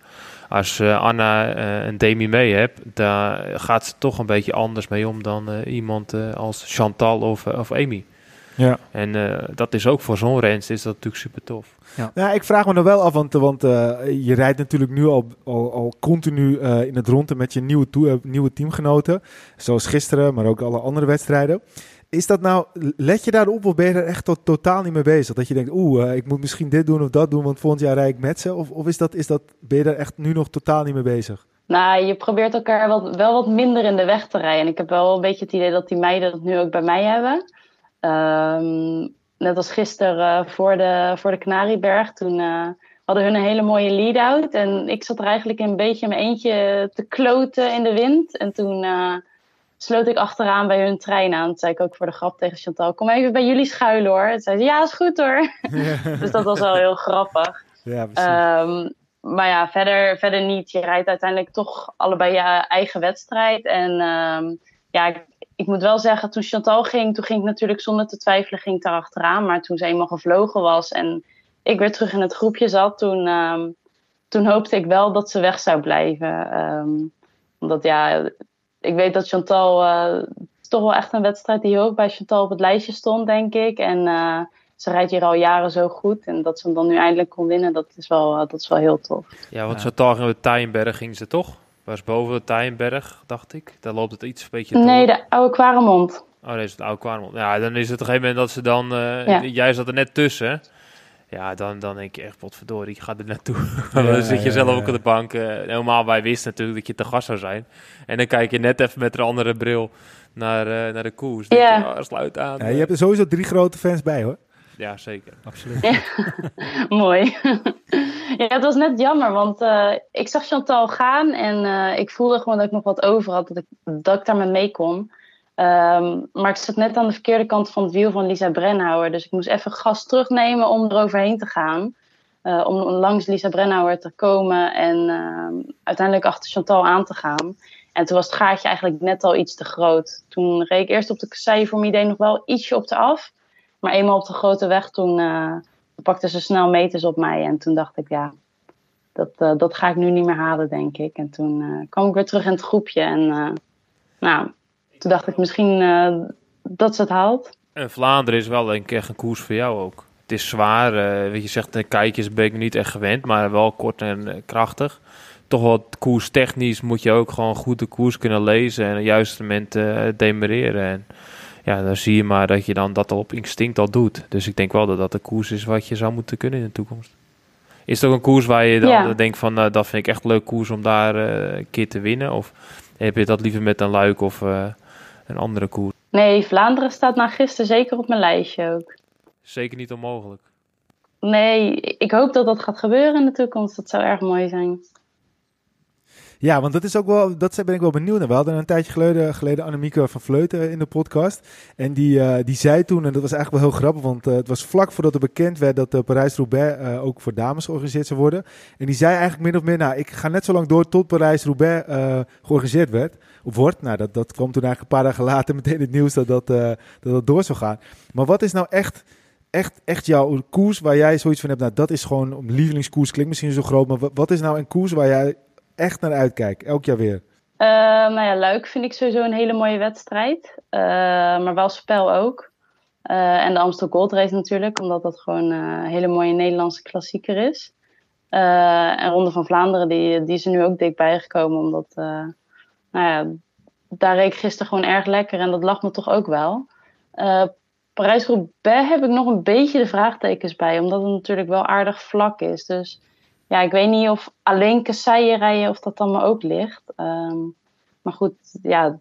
Als Anna en Demi mee hebt, daar gaat ze toch een beetje anders mee om dan iemand als Chantal of, of Amy. Ja. En dat is ook voor zo'n rens is dat natuurlijk super tof. Ja. Nou, ik vraag me nog wel af, want, want uh, je rijdt natuurlijk nu al, al, al continu uh, in het rondte met je nieuwe, toe, uh, nieuwe teamgenoten. Zoals gisteren, maar ook alle andere wedstrijden. Is dat nou, let je daarop of ben je er echt tot, totaal niet mee bezig? Dat je denkt, oeh, ik moet misschien dit doen of dat doen, want volgend jaar rijd ik met ze. Of, of is dat, is dat, ben je er echt nu nog totaal niet mee bezig? Nou, je probeert elkaar wel, wel wat minder in de weg te rijden. En ik heb wel een beetje het idee dat die meiden dat nu ook bij mij hebben. Um, net als gisteren uh, voor, de, voor de. Toen uh, hadden hun een hele mooie lead-out. En ik zat er eigenlijk een beetje mijn eentje te kloten in de wind. En toen sloot ik achteraan bij hun trein aan. Toen zei ik ook voor de grap tegen Chantal: Kom even bij jullie schuilen hoor. Toen zei ze: Ja, is goed hoor. dus dat was wel heel grappig. Ja, um, maar ja, verder, verder niet. Je rijdt uiteindelijk toch allebei je eigen wedstrijd. En um, ja, ik moet wel zeggen, toen Chantal ging, toen ging ik natuurlijk zonder te twijfelen ging daar achteraan. Maar toen ze eenmaal gevlogen was en ik weer terug in het groepje zat, toen, um, toen hoopte ik wel dat ze weg zou blijven. Um, omdat ja, ik weet dat Chantal, uh, is toch wel echt een wedstrijd die ook bij Chantal op het lijstje stond, denk ik. En uh, ze rijdt hier al jaren zo goed. En dat ze hem dan nu eindelijk kon winnen, dat is wel, uh, dat is wel heel tof. Ja, want Chantal ging met Tijnberg ging ze toch? Was boven de Tijnberg, dacht ik. Daar loopt het iets een beetje Nee, de oude Kwaremond. Oh, deze is de oude Kwaremond. Ja, dan is het op een gegeven moment dat ze dan... Uh, ja. Jij zat er net tussen. Ja, dan, dan denk je echt, potverdorie, ik ga er naartoe. Ja, dan zit je ja, zelf ook op de bank. Uh, helemaal, wij wisten natuurlijk dat je te gast zou zijn. En dan kijk je net even met een andere bril naar, uh, naar de koers. Ja. Je, oh, sluit aan. Ja, je hebt er sowieso drie grote fans bij, hoor. Ja, zeker. Absoluut. Ja. Mooi. ja, het was net jammer, want uh, ik zag Chantal gaan en uh, ik voelde gewoon dat ik nog wat over had, dat ik, dat ik daar met mee kon. Um, maar ik zat net aan de verkeerde kant van het wiel van Lisa Brennauer, dus ik moest even gas terugnemen om eroverheen te gaan. Uh, om langs Lisa Brennauer te komen en uiteindelijk achter Chantal aan te gaan. En toen was het gaatje eigenlijk net al iets te groot. Toen reed ik eerst op de mijn idee nog wel ietsje op de af. Maar eenmaal op de grote weg, toen uh, pakten ze snel meters op mij. En toen dacht ik, ja, dat, uh, dat ga ik nu niet meer halen, denk ik. En toen kwam ik weer terug in het groepje. En nou, toen dacht ik misschien dat ze het haalt. En Vlaanderen is wel denk ik echt een koers voor jou ook. Het is zwaar, weet je zegt, de kijkjes ben ik niet echt gewend, maar wel kort en krachtig toch wel koerstechnisch moet je ook gewoon goed de koers kunnen lezen en op juiste moment uh, demereren. En ja, dan zie je maar dat je dan dat al op instinct al doet. Dus ik denk wel dat dat de koers is wat je zou moeten kunnen in de toekomst. Is het ook een koers waar je dan denkt van, uh, dat vind ik echt een leuk koers om daar uh, een keer te winnen? Of heb je dat liever met een luik of een andere koers? Nee, Vlaanderen staat na gisteren zeker op mijn lijstje ook. Zeker niet onmogelijk. Nee, ik hoop dat dat gaat gebeuren in de toekomst. Dat zou erg mooi zijn. Ja, want dat is ook wel, dat ben ik wel benieuwd naar. We hadden een tijdje geleden, geleden Annemieke van Vleuten in de podcast. En die, uh, die zei toen, en dat was eigenlijk wel heel grappig, want uh, het was vlak voordat er bekend werd dat de Parijs-Roubaix ook voor dames georganiseerd zou worden. En die zei eigenlijk min of meer, nou, ik ga net zo lang door tot Parijs-Roubaix georganiseerd werd. Of wordt. Nou, dat, dat kwam toen eigenlijk een paar dagen later meteen het nieuws dat dat, dat, dat door zou gaan. Maar wat is nou echt echt, echt jouw koers waar jij zoiets van hebt? Nou, dat is gewoon een lievelingskoers. Klinkt misschien zo groot, maar wat is nou een koers waar jij echt naar uitkijk, elk jaar weer? Uh, nou ja, Luik vind ik sowieso een hele mooie wedstrijd. Uh, maar wel spel ook. Uh, en de Amstel Gold Race natuurlijk, omdat dat gewoon een hele mooie Nederlandse klassieker is. en Ronde van Vlaanderen, die, die is er nu ook dik bijgekomen, omdat nou ja, daar reed gisteren gewoon erg lekker en dat lag me toch ook wel. Parijs-Roubaix heb ik nog een beetje de vraagtekens bij, omdat het natuurlijk wel aardig vlak is. Dus ja, ik weet niet of alleen kasseien rijden of dat dan maar ook ligt. Um, maar goed, ja,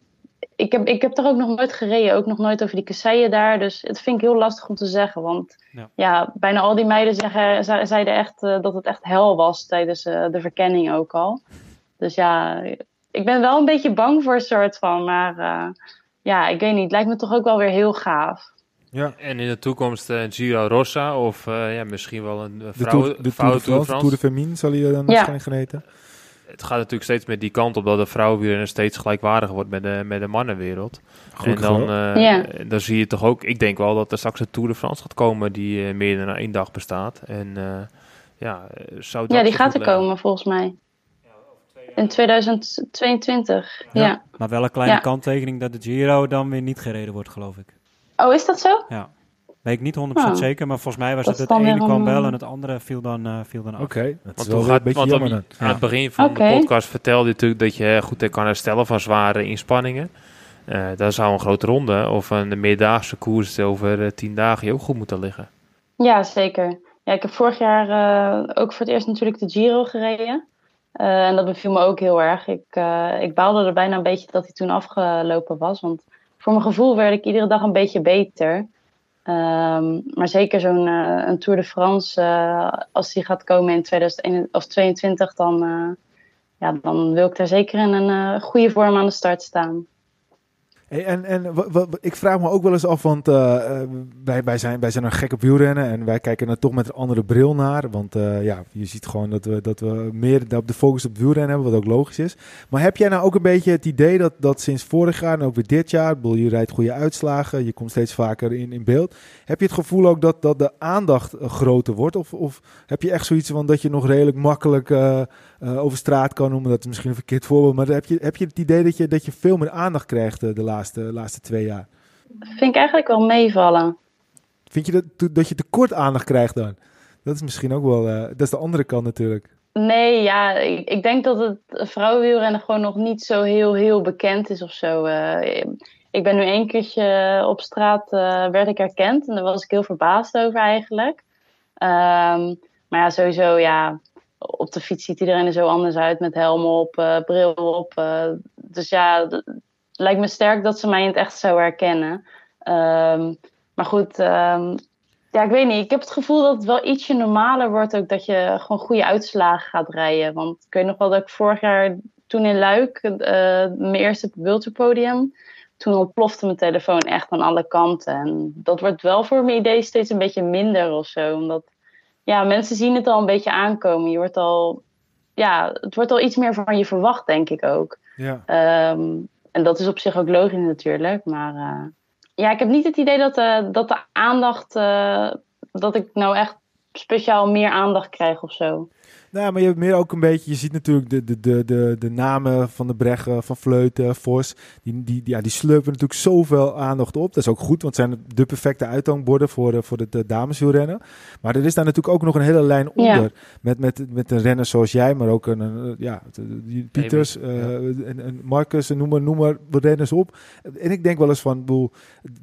ik heb, ik heb er ook nog nooit gereden. Ook nog nooit over die kasseien daar. Dus het vind ik heel lastig om te zeggen. Want ja, ja bijna al die meiden zeggen, zeiden echt uh, dat het echt hel was tijdens uh, de verkenning ook al. Dus ja, ik ben wel een beetje bang voor een soort van. Maar uh, ja, ik weet niet. Het lijkt me toch ook wel weer heel gaaf. Ja. En in de toekomst uh, Giro Rossa of uh, ja, misschien wel een vrouw, de, de Tour, de France, Tour de Femine zal je dan ja. waarschijnlijk geneten. Het gaat natuurlijk steeds met die kant op dat de vrouwenwielrennen steeds gelijkwaardiger wordt met de, met de mannenwereld. Goed en dan, uh, ja. dan zie je toch ook, ik denk wel dat er straks een Tour de France gaat komen die meer dan één dag bestaat. En ja, zou dat ja, die gaat er komen volgens mij. In 2022, ja. ja. Maar wel een kleine kanttekening dat de Giro dan weer niet gereden wordt, geloof ik. Oh, is dat zo? Ja. Weet ik niet 100% zeker, maar volgens mij was het het ene kwam wel en het andere viel dan, uh, viel dan af. Oké, okay. dat is wel gaat, een beetje jammer dan. Aan het begin van okay. de podcast vertelde je natuurlijk dat je goed kan herstellen van zware inspanningen. Uh, dat zou een grote ronde of een meerdaagse koers over uh, tien dagen je ook goed moeten liggen. Ja, zeker. Ja, ik heb vorig jaar ook voor het eerst natuurlijk de Giro gereden. en dat beviel me ook heel erg. Ik, ik baalde er bijna een beetje dat hij toen afgelopen was, want voor mijn gevoel werd ik iedere dag een beetje beter. Um, maar zeker zo'n uh, een Tour de France, uh, als die gaat komen in 2022, dan, uh, ja, dan wil ik daar zeker in een goede vorm aan de start staan. En en ik vraag me ook wel eens af, want uh, wij, wij, zijn, wij zijn een gek op wielrennen en wij kijken er toch met een andere bril naar. Want uh, ja, je ziet gewoon dat we, dat we meer de focus op wielrennen hebben, wat ook logisch is. Maar heb jij nou ook een beetje het idee dat, dat sinds vorig jaar en ook weer dit jaar, bedoel, je rijdt goede uitslagen, je komt steeds vaker in, in beeld. Heb je het gevoel ook dat, dat de aandacht groter wordt? Of, of heb je echt zoiets van dat je nog redelijk makkelijk over straat kan noemen. Dat is misschien een verkeerd voorbeeld. Maar heb je, heb je het idee dat je, dat je veel meer aandacht krijgt uh, de laatste, laatste twee jaar? Vind ik eigenlijk wel meevallen. Vind je dat, dat je tekort aandacht krijgt dan? Dat is misschien ook wel, uh, dat is de andere kant natuurlijk. Nee, ja, ik, ik denk dat het vrouwenwielrennen gewoon nog niet zo heel, heel bekend is of zo. ik ben nu één keertje op straat, werd ik herkend en daar was ik heel verbaasd over eigenlijk. Um, maar ja, sowieso, ja, op de fiets ziet iedereen er zo anders uit met helm op, uh, bril op. Uh, dus ja, het lijkt me sterk dat ze mij in het echt zo herkennen. Um, maar goed, um, ja, ik weet niet. Ik heb het gevoel dat het wel ietsje normaler wordt ook dat je gewoon goede uitslagen gaat rijden. Want ik weet nog wel dat ik vorig jaar toen in Luik, uh, mijn eerste Wilterpodium, toen ontplofte mijn telefoon echt aan alle kanten. En dat wordt wel voor mijn idee steeds een beetje minder of zo. Omdat ja, mensen zien het al een beetje aankomen. Je wordt al, ja, het wordt al iets meer van je verwacht, denk ik ook. Ja. Ehm, en dat is op zich ook logisch natuurlijk. Maar uh, ja, ik heb niet het idee dat, uh, dat de aandacht, uh, dat ik nou echt speciaal meer aandacht krijg of zo. Nou, maar je hebt meer ook een beetje, je ziet natuurlijk de, de, de, de, de namen van de Breggen, van Vleuten, Vos, die, die, ja, die slurpen natuurlijk zoveel aandacht op. Dat is ook goed, want het zijn de perfecte uithangborden voor, voor de dameswielrennen. Maar er is daar natuurlijk ook nog een hele lijn onder, met, met, met een renner zoals jij, maar ook een, ja, Pieters uh, en, en Marcus, noem maar, noem maar renners op. En ik denk wel eens van, boel,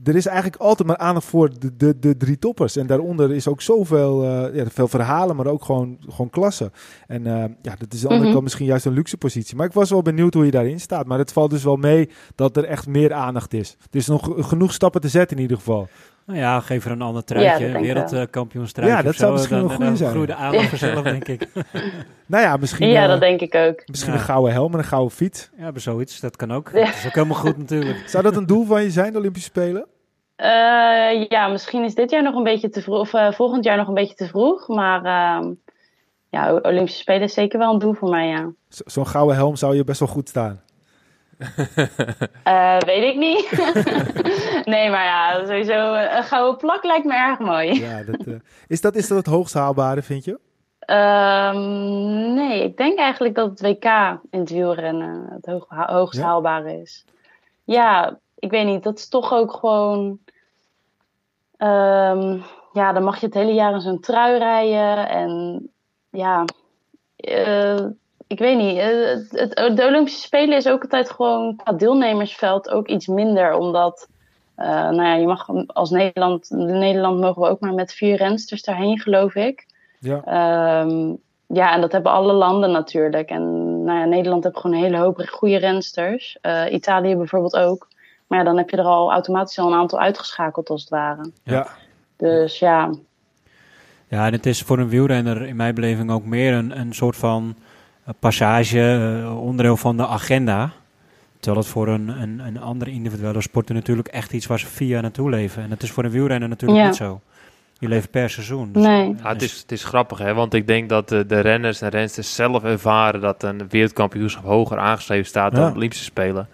er is eigenlijk altijd maar aandacht voor de, de, de drie toppers. En daaronder is ook zoveel, uh, ja, veel verhalen, maar ook gewoon, gewoon klassen. En uh, ja, dat is aan de andere kant misschien juist een luxe positie. Maar ik was wel benieuwd hoe je daarin staat. Maar het valt dus wel mee dat er echt meer aandacht is. Er is nog genoeg stappen te zetten in ieder geval. Nou ja, geef er een ander truitje, ja, wereldkampioenstruitje. Ja, dat zou misschien dan, een goede zijn. groeide aandacht vanzelf, denk ik. nou ja, misschien... Ja, dat denk ik ook. Misschien een gouden helm en een gouden fiets. Ja, maar zoiets, dat kan ook. Dat is ook helemaal goed natuurlijk. Zou dat een doel van je zijn, de Olympische Spelen? Uh, ja, misschien is dit jaar nog een beetje te vroeg, of uh, volgend jaar nog een beetje te vroeg. Maar uh, ja, Olympische Spelen is zeker wel een doel voor mij, ja. Zo'n gouden helm zou je best wel goed staan. uh, weet ik niet. nee, maar ja, sowieso een gouden plak lijkt me erg mooi. ja, dat, uh, is, dat, is dat het hoogst haalbare, vind je? Um, nee, ik denk eigenlijk dat het WK in het wielrennen het hoog, hoogst ja? haalbare is. Ja, ik weet niet, dat is toch ook gewoon... Um, ja, dan mag je het hele jaar in zo'n trui rijden en ja, uh, ik weet niet. Het, het, de Olympische Spelen is ook altijd gewoon qua deelnemersveld ook iets minder. Omdat, uh, nou ja, je mag als Nederland, Nederland mogen we ook maar met vier rensters daarheen, geloof ik. Ja. Um, ja, en dat hebben alle landen natuurlijk. En nou ja, Nederland heeft gewoon een hele hoop goede rensters. Italië bijvoorbeeld ook. Maar ja, dan heb je er al automatisch al een aantal uitgeschakeld als het ware. Ja. Dus ja, ja, en het is voor een wielrenner in mijn beleving ook meer een, een soort van passage, uh, onderdeel van de agenda. Terwijl het voor een, een, een andere individuele sporter natuurlijk echt iets waar ze via naartoe leven. En het is voor een wielrenner natuurlijk ja. niet zo. Je leeft per seizoen. Dus nee. Ja, het, is, het is grappig, hè? want ik denk dat de, de renners en rensters zelf ervaren dat een wereldkampioenschap hoger aangeschreven staat dan Ja. de Olympische Spelen.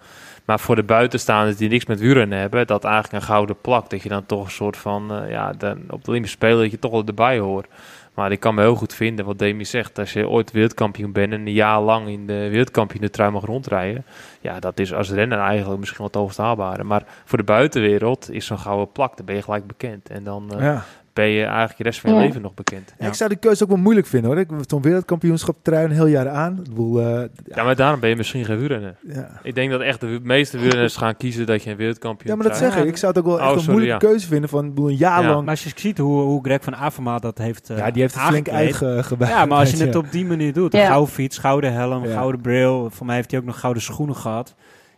Maar voor de buitenstaanders die niks met wielrennen hebben, dat eigenlijk een gouden plak. Dat je dan toch een soort van, eh, ja, dan op de Olympische Spelen dat je toch wel erbij hoort. Maar ik kan me heel goed vinden wat Demi zegt. Als je ooit wereldkampioen bent en een jaar lang in de wereldkampioen de trui mag rondrijden. Ja, dat is als renner eigenlijk misschien wat hoogst haalbare. Maar voor de buitenwereld is zo'n gouden plak, dan ben je gelijk bekend. En dan eh, Ja. Ben je eigenlijk de rest van je Ja. leven nog bekend. Ik zou die keuze ook wel moeilijk vinden hoor. Ik heb zo'n wereldkampioenschap trui een heel jaar aan. Ik bedoel, eh, Ja, maar daarom ben je misschien geen wielrenner. ja. Ik denk dat echt de meeste wielrenners gaan kiezen dat je een wereldkampioen ja, maar dat trui- zeg ik. Ik zou het ook wel echt Oh, een sorry, moeilijke ja. keuze vinden van bedoel, een jaar Ja. lang. Maar als je ziet hoe, hoe Greg van Avermaat dat heeft uh, ja, die heeft het flink uitgebuit. Ja, maar als je het op die manier doet, gouden fiets, gouden helm, Ja. gouden bril. Voor mij heeft hij ook nog gouden schoenen gehad.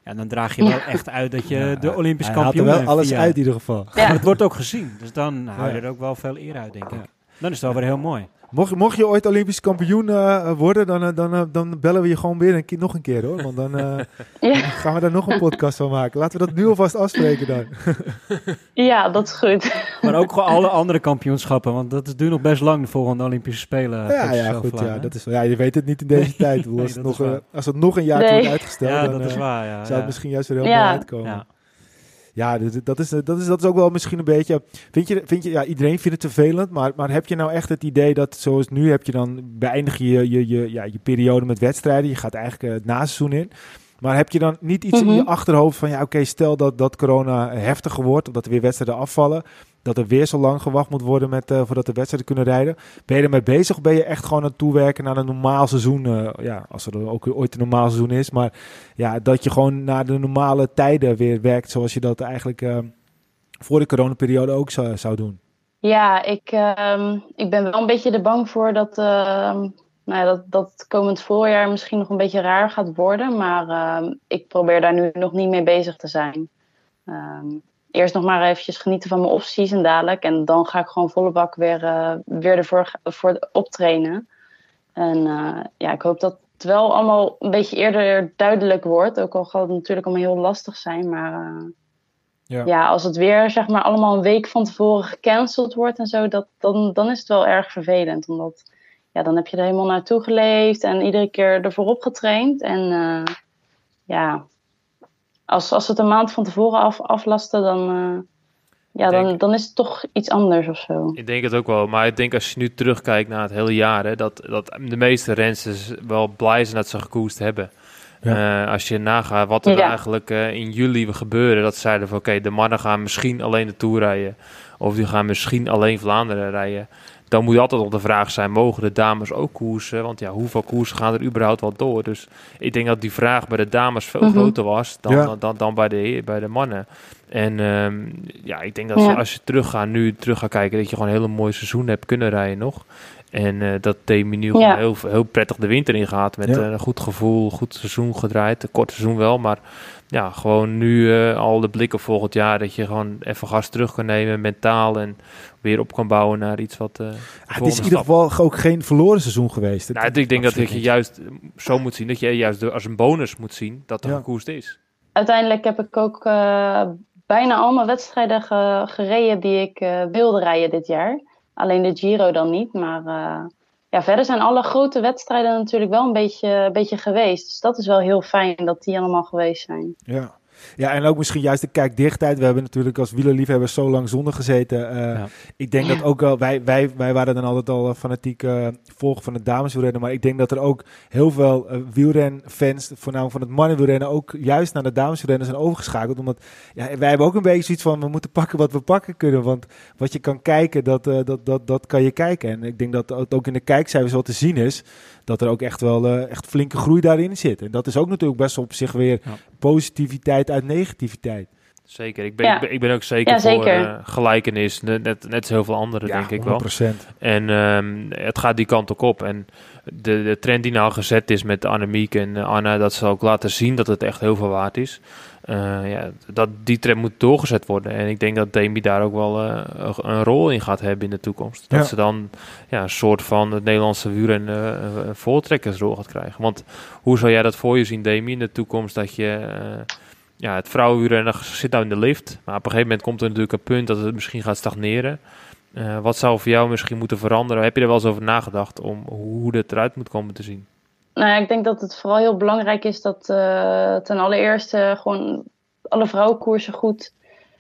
Ja, dan draag je wel Ja. echt uit dat je Ja, de Olympisch Hij haalt kampioen er wel bent alles via- uit in ieder geval. Ja. Maar het wordt ook gezien. Dus dan hou je er ook wel veel eer uit, denk ik. Dan is het wel weer heel mooi. Mocht, mocht je ooit Olympisch kampioen eh, worden, dan, eh, dan, eh, dan bellen we je gewoon weer een keer, nog een keer hoor. Want dan eh, Ja. gaan we daar nog een podcast van maken. Laten we dat nu alvast afspreken dan. ja, dat is goed. Maar ook gewoon alle andere kampioenschappen. Want dat is duurt nog best lang, de volgende Olympische Spelen. Ja, ja, goed. Ja, hè? dat is, ja, je weet het niet in deze tijd. Nee, als, het nog, eh, als het nog een jaar Nee. wordt uitgesteld, Ja, dan dat is waar. Ja, zou ja. het misschien juist weer heel Ja. mooi uitkomen. Ja. Dat, dat, is, dat, is, dat is ook wel misschien een beetje. Vind je, vind je ja, iedereen vindt het vervelend, maar, maar heb je nou echt het idee dat zoals nu heb je dan beëindig je je, je, ja, je periode met wedstrijden, je gaat eigenlijk eh, het naseizoen in. Maar heb je dan niet iets in je Mhm. achterhoofd van ja, oké, stel dat, dat corona heftiger wordt, of dat er weer wedstrijden afvallen, dat er weer zo lang gewacht moet worden met, eh, voordat de wedstrijden kunnen rijden. Ben je ermee bezig ben je echt gewoon aan het toewerken naar een normaal seizoen? eh, ja, als er ook ooit een normaal seizoen is, maar ja, dat je gewoon naar de normale tijden weer werkt zoals je dat eigenlijk eh, voor de coronaperiode ook zou, zou doen. Ja, ik, ehm, ik ben wel een beetje er bang voor dat, ehm, nou ja, dat, dat komend voorjaar misschien nog een beetje raar gaat worden. Maar ehm, ik probeer daar nu nog niet mee bezig te zijn. Eerst nog maar eventjes genieten van mijn off-season dadelijk. En dan ga ik gewoon volle bak weer, eh, weer ervoor voor optrainen. En eh, ja, ik hoop dat het wel allemaal een beetje eerder duidelijk wordt. Ook al gaat het natuurlijk allemaal heel lastig zijn. Maar eh, Ja. ja, als het weer zeg maar allemaal een week van tevoren gecanceld wordt en zo, dat, dan, dan is het wel erg vervelend. Omdat ja, dan heb je er helemaal naartoe geleefd en iedere keer ervoor opgetraind. En ja, als, als het een maand van tevoren af, aflasten, dan, uh, ja, dan, dan is het toch iets anders of zo. Ik denk het ook wel, maar ik denk als je nu terugkijkt naar het hele jaar, hè, dat, dat de meeste rensters wel blij zijn dat ze gekoest hebben. Ja. Uh, als je nagaat wat er eigenlijk uh, in juli gebeurde, dat zeiden van oké, de mannen gaan misschien alleen de Tour rijden. Of die gaan misschien alleen Vlaanderen rijden dan moet je altijd op de vraag zijn: mogen de dames ook koersen? Want ja, hoeveel koersen gaan er überhaupt wel door? Dus ik denk dat die vraag bij de dames veel mhm. groter was dan, dan, dan, bij, de, bij de mannen. En ehm, ja, ik denk dat als je teruggaat, nu terug gaat kijken, dat je gewoon een hele mooie seizoen hebt kunnen rijden nog. En uh, dat Demi nu ja. heel, heel prettig de winter ingaat met een goed gevoel, goed seizoen gedraaid. Een kort seizoen wel, maar ja, gewoon nu uh, al de blikken volgend jaar dat je gewoon even gas terug kan nemen, mentaal en weer op kan bouwen naar iets wat. Uh, het is in ieder geval ook geen verloren seizoen geweest. Nou, ik denk dat je juist zo moet zien dat je juist als een bonus moet zien dat er ja. gekoerst is. Uiteindelijk heb ik ook uh, bijna allemaal wedstrijden ge gereden die ik wilde rijden dit jaar. Alleen de Giro dan niet, maar ja, verder zijn alle grote wedstrijden natuurlijk wel een beetje, een beetje geweest. Dus dat is wel heel fijn dat die allemaal geweest zijn. Ja. Ja, en ook misschien juist de kijkdichtheid. We hebben natuurlijk als wielerliefhebbers zo lang zonder gezeten. Uh, Ik denk dat ook wel, wij, wij, wij waren dan altijd al fanatiek uh, volgen van het dameswielrennen. Maar ik denk dat er ook heel veel uh, wielrenfans, voornamelijk van het mannenwielrennen, ook juist naar de dameswielrennen zijn overgeschakeld. Omdat ja, wij hebben ook een beetje zoiets van, we moeten pakken wat we pakken kunnen. Want wat je kan kijken, dat, dat, dat, dat kan je kijken. En ik denk dat het ook in de kijkcijfers wat te zien is dat er ook echt wel uh, echt flinke groei daarin zit. En dat is ook natuurlijk best op zich weer positiviteit uit negativiteit. Zeker, ik ben, ik, ben, ook zeker, voor uh, gelijkenis, net, net, net heel veel anderen, denk ik wel. En um, het gaat die kant ook op. En de, de trend die nou gezet is met Annemiek en Anna, dat ze ook laten zien dat het echt heel veel waard is. Uh, ja, dat die trend moet doorgezet worden. En ik denk dat Demi daar ook wel uh, een rol in gaat hebben in de toekomst. Dat ze dan ja, een soort van het Nederlandse en uh, voortrekkersrol gaat krijgen. Want hoe zou jij dat voor je zien, Demi, in de toekomst? Dat je ja, het vrouwenwielrennen zit nou in de lift. Maar op een gegeven moment komt er natuurlijk een punt dat het misschien gaat stagneren. wat zou voor jou misschien moeten veranderen? Heb je er wel eens over nagedacht om hoe het eruit moet komen te zien? Nou, ik denk dat het vooral heel belangrijk is dat uh, ten allereerste gewoon alle vrouwenkoersen goed,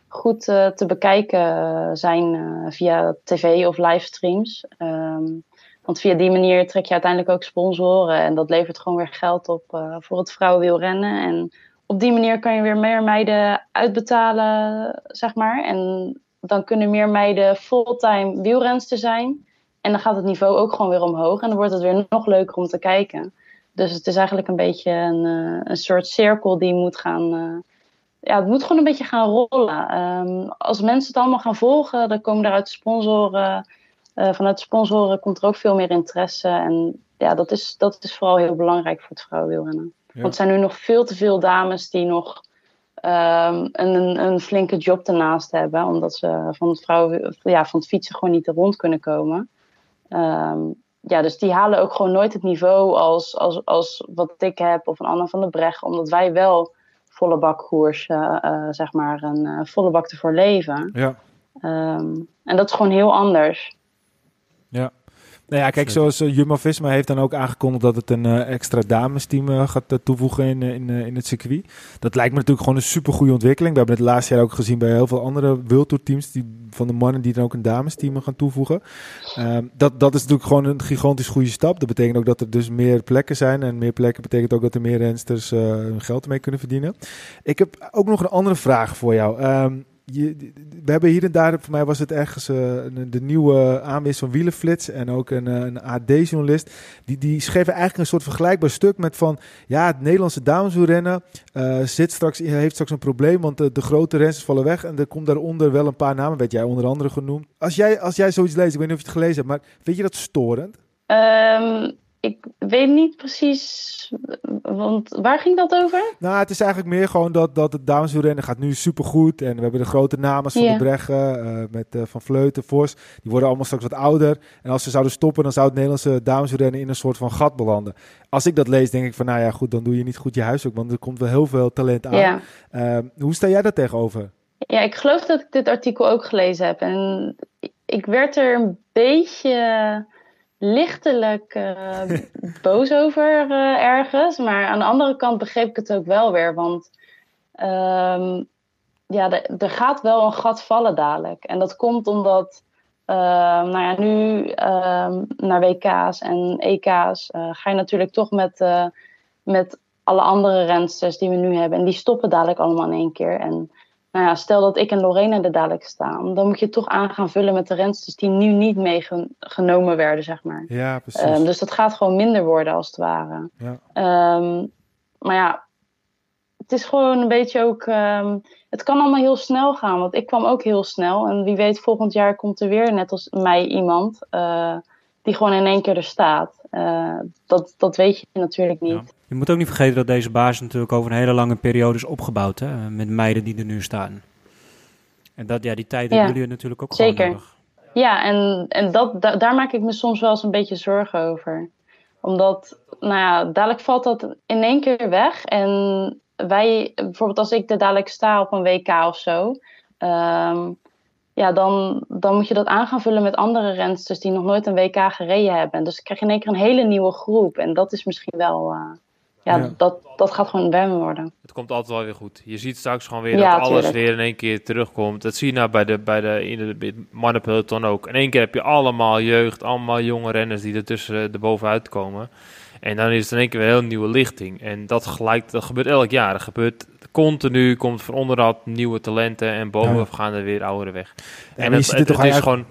goed uh, te bekijken zijn uh, via tv of livestreams. Um, want via die manier trek je uiteindelijk ook sponsoren en dat levert gewoon weer geld op voor het vrouwenwielrennen. En op die manier kan je weer meer meiden uitbetalen, zeg maar. En dan kunnen meer meiden fulltime wielrenster zijn. En dan gaat het niveau ook gewoon weer omhoog. En dan wordt het weer nog leuker om te kijken. Dus het is eigenlijk een beetje een, uh, een soort cirkel die moet gaan. Uh, ja, het moet gewoon een beetje gaan rollen. Um, als mensen het allemaal gaan volgen, dan komen er uit sponsoren. Uh, vanuit sponsoren komt er ook veel meer interesse. En ja, dat is, dat is vooral heel belangrijk voor het vrouwenwielrennen. Ja. Want er zijn nu nog veel te veel dames die nog um, een, een, flinke job ernaast hebben. Omdat ze van het, vrouwen, ja, van het fietsen gewoon niet er rond kunnen komen. Um, ja, dus die halen ook gewoon nooit het niveau als, als, als wat ik heb of een Anna van der Brecht. Omdat wij wel volle bakkoers, uh, uh, zeg maar, een uh, volle bak ervoor leven. Ja. Um, en dat is gewoon heel anders. Ja. Nou ja, kijk, zoals uh, Jumbo-Visma heeft dan ook aangekondigd dat het een uh, extra damesteam uh, gaat toevoegen in, in, in het circuit. Dat lijkt me natuurlijk gewoon een supergoeie ontwikkeling. We hebben het laatste jaar ook gezien bij heel veel andere World teams die, van de mannen die dan ook een damesteam gaan toevoegen. Ehm, dat, dat is natuurlijk gewoon een gigantisch goede stap. Dat betekent ook dat er dus meer plekken zijn. En meer plekken betekent ook dat er meer rensters hun geld ermee kunnen verdienen. Ik heb ook nog een andere vraag voor jou. Um, je, we hebben hier en daar, voor mij was het ergens uh, de nieuwe aanwinst van Wielenflits en ook een, eh, een AD-journalist. Die, die schreven eigenlijk een soort vergelijkbaar stuk met van, ja, het Nederlandse dameswielrennen uh, zit straks, heeft straks een probleem, want de, grote renners vallen weg en er komt daaronder wel een paar namen, werd jij onder andere genoemd. Als jij, als jij zoiets leest, ik weet niet of je het gelezen hebt, maar vind je dat storend? Um, ik weet niet precies, want waar ging dat over? Nou, het is eigenlijk meer gewoon dat, dat het dameswielrennen gaat nu supergoed. En we hebben de grote namen van de Breggen, uh, met uh, Van Vleuten, Vos. Die worden allemaal straks wat ouder. En als ze zouden stoppen, dan zou het Nederlandse dameswielrennen in een soort van gat belanden. Als ik dat lees, denk ik van, nou ja, goed, dan doe je niet goed je huiswerk. Want er komt wel heel veel talent aan. Ja. Uh, hoe sta jij daar tegenover? Ja, ik geloof dat ik dit artikel ook gelezen heb. En ik werd er een beetje lichtelijk uh, boos over uh, ergens. Maar aan de andere kant begreep ik het ook wel weer. Want um, ja, er gaat wel een gat vallen dadelijk. En dat komt omdat, uh, nou ja, nu uh, naar WK's en EK's uh, ga je natuurlijk toch met, met alle andere rensters die we nu hebben. En die stoppen dadelijk allemaal in één keer. En nou ja, stel dat ik en Lorena er dadelijk staan, dan moet je toch aan gaan vullen met de rensters die nu niet meegenomen werden, zeg maar. Ja, precies. Um, dus dat gaat gewoon minder worden, als het ware. Ja. Um, maar ja, het is gewoon een beetje ook. Um, het kan allemaal heel snel gaan, want ik kwam ook heel snel. En wie weet, volgend jaar komt er weer, net als mij, iemand uh, die gewoon in één keer er staat. Uh, dat, dat weet je natuurlijk niet. Ja. Je moet ook niet vergeten dat deze basis natuurlijk over een hele lange periode is opgebouwd. Hè? Met meiden die er nu staan. En dat, ja, die tijd hebben jullie natuurlijk ook Zeker. gewoon nodig. Ja, en, en dat, da, daar maak ik me soms wel eens een beetje zorgen over. Omdat, nou ja, dadelijk valt dat in één keer weg. En wij, bijvoorbeeld als ik er dadelijk sta op een WK of zo. Um, ja, dan, dan moet je dat aan gaan vullen met andere rensters die nog nooit een WK gereden hebben. Dus dan krijg je in één keer een hele nieuwe groep. En dat is misschien wel. Uh, ja, Dat, dat gaat gewoon een worden. Het komt altijd wel weer goed. Je ziet straks gewoon weer dat alles weer in één keer terugkomt. Dat zie je nou bij de, bij de, in de mannenpeloton ook. In één keer heb je allemaal jeugd, allemaal jonge renners die er tussen de bovenuit komen. En dan is het in één keer weer een heel nieuwe lichting. En dat, gelijk, dat gebeurt elk jaar. Dat gebeurt continu, komt van onderaf nieuwe talenten en bovenaf gaan er weer ouderen weg. en het, het, het is gewoon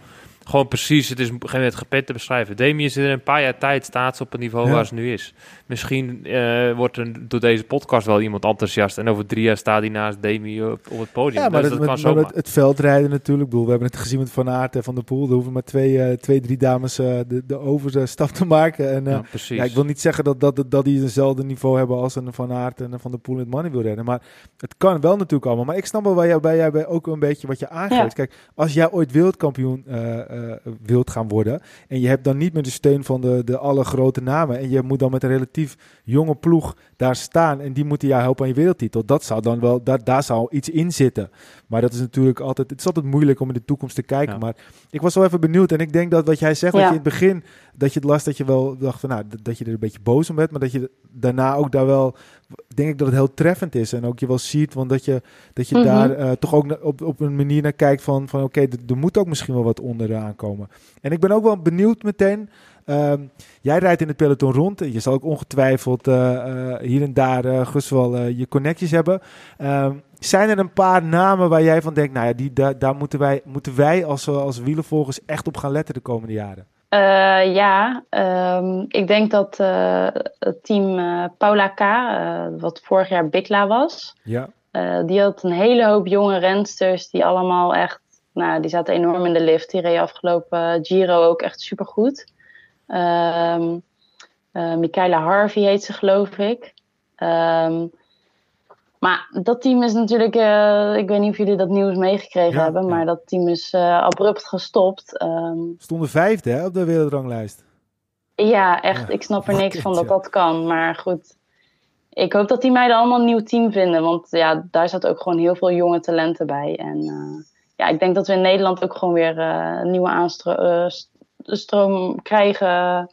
gewoon precies, het is geen het gepet te beschrijven. Demi is er een paar jaar tijd staat ze op het niveau waar ze nu is. Misschien uh, wordt er door deze podcast wel iemand enthousiast. En over drie jaar staat hij naast Demi op, op het podium. Ja, maar, dus dat, dat kan het, het, veldrijden natuurlijk. Bedoel, we hebben het gezien met Van Aert en Van der Poel. Er hoeven maar twee, uh, twee drie dames uh, de, de overstap te maken. En, ja, precies. Ja, ik wil niet zeggen dat, dat, dat, dat die hetzelfde niveau hebben als een Van Aert en een Van der Poel met mannen wil rennen. Maar het kan wel natuurlijk allemaal. Maar ik snap wel bij jou, bij jij ook een beetje wat je aangeeft. Ja. Kijk, als jij ooit wereldkampioen wilt gaan worden. En je hebt dan niet meer de steun van de, de alle grote namen. En je moet dan met een relatief jonge ploeg daar staan. En die moeten jou helpen aan je wereldtitel. Dat zou dan wel, daar, daar zou iets in zitten. Maar dat is natuurlijk altijd, het is altijd moeilijk om in de toekomst te kijken. Maar ik was wel even benieuwd. En ik denk dat wat jij zegt, dat je in het begin, dat je het last, dat je wel dacht van, nou, dat je er een beetje boos om bent. Maar dat je daarna ook daar wel, denk ik dat het heel treffend is. En ook je wel ziet, want dat je, dat je mhm. daar uh, toch ook op, op een manier naar kijkt van, van oké, okay, er moet ook misschien wel wat onderaan komen. En ik ben ook wel benieuwd meteen. Um, jij rijdt in het peloton rond. Je zal ook ongetwijfeld uh, uh, hier en daar uh, gerust wel je connecties hebben. Um, zijn er een paar namen waar jij van denkt, nou ja, die, daar, daar moeten wij, moeten wij als, als wielervolgers echt op gaan letten de komende jaren? Uh, ja, um, ik denk dat uh, het team uh, Paula K, wat vorig jaar Bikla was, ja. die had een hele hoop jonge rensters die allemaal echt, nou, die zaten enorm in de lift. Die reed afgelopen Giro ook echt supergoed. Um, Michaela Harvey heet ze, geloof ik. Um, maar dat team is natuurlijk, uh, ik weet niet of jullie dat nieuws meegekregen ja, hebben, ja. maar dat team is uh, abrupt gestopt. Um, Stonden vijfde hè, op de wereldranglijst. Ja, echt. Ja. Ik snap er niks van dat dat kan. Maar goed, ik hoop dat die meiden allemaal een nieuw team vinden. Want ja, daar zat ook gewoon heel veel jonge talenten bij. En ja, ik denk dat we in Nederland ook gewoon weer een nieuwe aanstroom krijgen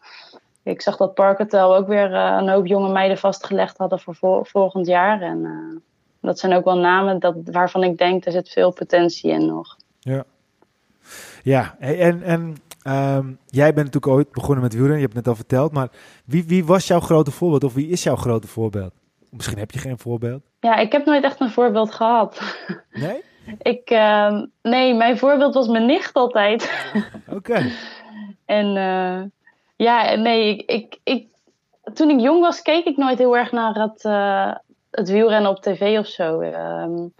ik zag dat Parkertel ook weer uh, een hoop jonge meiden vastgelegd hadden voor vol volgend jaar. En uh, dat zijn ook wel namen dat, waarvan ik denk, er zit veel potentie in nog. Ja, ja en, en um, jij bent natuurlijk ooit begonnen met wielrennen, je hebt het net al verteld. Maar wie, wie was jouw grote voorbeeld of wie is jouw grote voorbeeld? Misschien heb je geen voorbeeld. Ja, ik heb nooit echt een voorbeeld gehad. Nee? ik, uh, nee, mijn voorbeeld was mijn nicht altijd. Oké. en ja, nee, ik, ik, ik, toen ik jong was, keek ik nooit heel erg naar het, uh, het wielrennen op tv of zo. Um,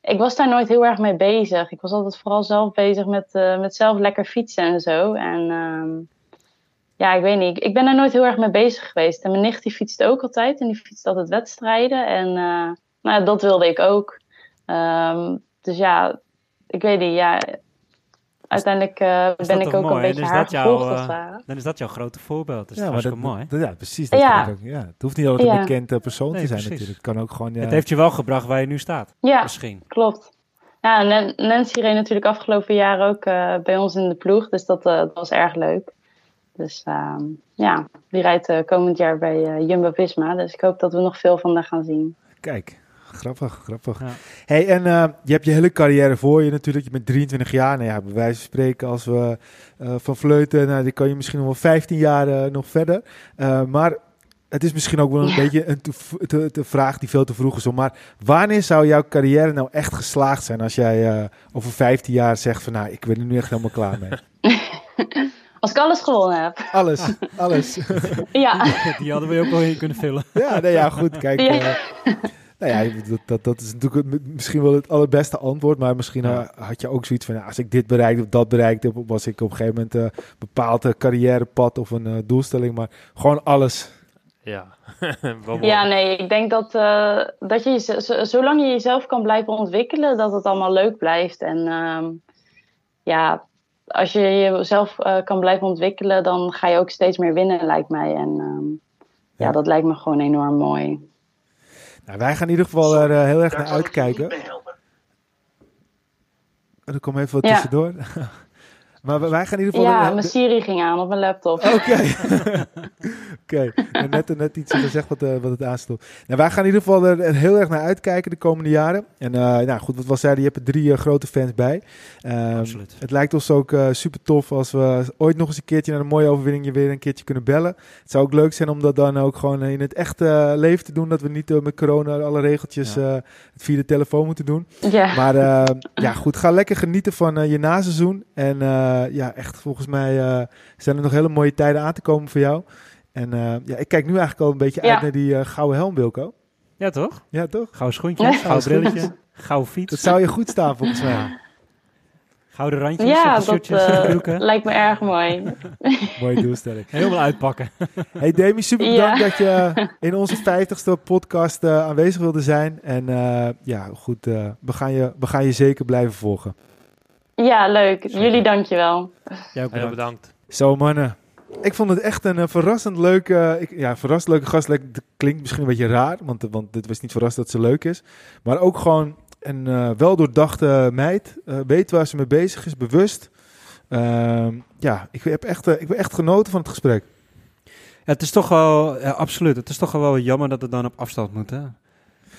ik was daar nooit heel erg mee bezig. Ik was altijd vooral zelf bezig met, uh, met zelf lekker fietsen en zo. En um, ja, ik weet niet. Ik ben daar nooit heel erg mee bezig geweest. En mijn nicht die fietst ook altijd. En die fietst altijd wedstrijden. En uh, nou, dat wilde ik ook. Um, dus ja, ik weet niet. Ja, uiteindelijk uh, ben ik ook mooi, een beetje haar gevolgd uh, Dan is dat jouw grote voorbeeld. Dus ja, dat is mooi. ja, precies. Dat ja. Ook, ja. Het hoeft niet altijd een bekende persoon nee, te zijn precies. natuurlijk. Het kan ook gewoon... Het heeft je wel gebracht waar je nu staat. Ja, misschien. klopt. Ja, Nancy reed natuurlijk afgelopen jaar ook uh, bij ons in de ploeg. Dus dat, dat was erg leuk. Dus ehm, ja, die rijdt komend jaar bij Jumbo-Visma. Dus ik hoop dat we nog veel van haar gaan zien. Kijk, grappig, grappig. Ja. Hey, en uh, je hebt je hele carrière voor je natuurlijk. Je bent 23 jaar. Nou ja, bij wijze van spreken, als we uh, van fleuten, nou, die kan je misschien nog wel 15 jaar uh, nog verder. maar het is misschien ook wel een ja. beetje een te, te, vraag die veel te vroeg is. Maar wanneer zou jouw carrière nou echt geslaagd zijn als jij over 15 jaar zegt van nou, ik ben er nu echt helemaal klaar mee? Als ik alles gewonnen heb. Alles, alles. ja. Die hadden we ook wel in kunnen vullen. Ja, nee, ja, goed. Kijk, ja. Nou ja, dat, dat, dat is natuurlijk misschien wel het allerbeste antwoord. Maar misschien had je ook zoiets van... Ja, als ik dit bereikte of dat bereikte... was ik op een gegeven moment een uh, bepaald carrièrepad of een uh, doelstelling. Maar gewoon alles. Ja. ja, nee, ik denk dat, uh, dat je, zolang je jezelf kan blijven ontwikkelen... dat het allemaal leuk blijft. En um, ja, als je jezelf kan blijven ontwikkelen... dan ga je ook steeds meer winnen, lijkt mij. En um, ja. ja, dat lijkt me gewoon enorm mooi. Nou, wij gaan in ieder geval er uh, heel erg naar uitkijken. Er komt even wat ja. tussendoor. maar wij gaan in ieder geval... Ja, mijn Siri ging aan op mijn laptop. Oké. Okay. Oké, okay. net, net iets gezegd wat, uh, wat het aanstond. Nou, wij gaan in ieder geval er, heel erg naar uitkijken de komende jaren. En uh, nou goed, wat we al zeiden, je hebt er drie uh, grote fans bij. Um, Absoluut. Het lijkt ons ook super tof als we ooit nog eens een keertje naar een mooie overwinning je weer een keertje kunnen bellen. Het zou ook leuk zijn om dat dan ook gewoon in het echte leven te doen. Dat we niet met corona alle regeltjes ja. het via de telefoon moeten doen. Ja. Maar ja, goed, ga lekker genieten van je naseizoen. En ja, echt volgens mij zijn er nog hele mooie tijden aan te komen voor jou. En uh, ja, ik kijk nu eigenlijk al een beetje ja. uit naar die uh, gouden helm, Wilco. Ja, toch? Ja, toch? Gouden schoentje, ja. gouden brilletje, gouden fiets. Dat zou je goed staan, volgens mij. Gouden randjes ja, op de dat uh, lijkt me erg mooi. Mooie doelstelling. Helemaal uitpakken. hey Demi, super bedankt dat je in onze vijftigste podcast aanwezig wilde zijn. En ja, goed, we, gaan je, we gaan je zeker blijven volgen. Ja, leuk. Jullie dankjewel. Ja, bedankt. bedankt. Zo mannen. Ik vond het echt een uh, verrassend leuke, ik, ja, verrassend leuke gast. Klinkt misschien een beetje raar, want, want dit was niet verrast dat ze leuk is. Maar ook gewoon een uh, weldoordachte meid. Uh, weet waar ze mee bezig is, bewust. Ehm, ja, ik heb, echt, ik heb echt genoten van het gesprek. Ja, het is toch wel, ja, absoluut. Het is toch wel jammer dat het dan op afstand moet, hè?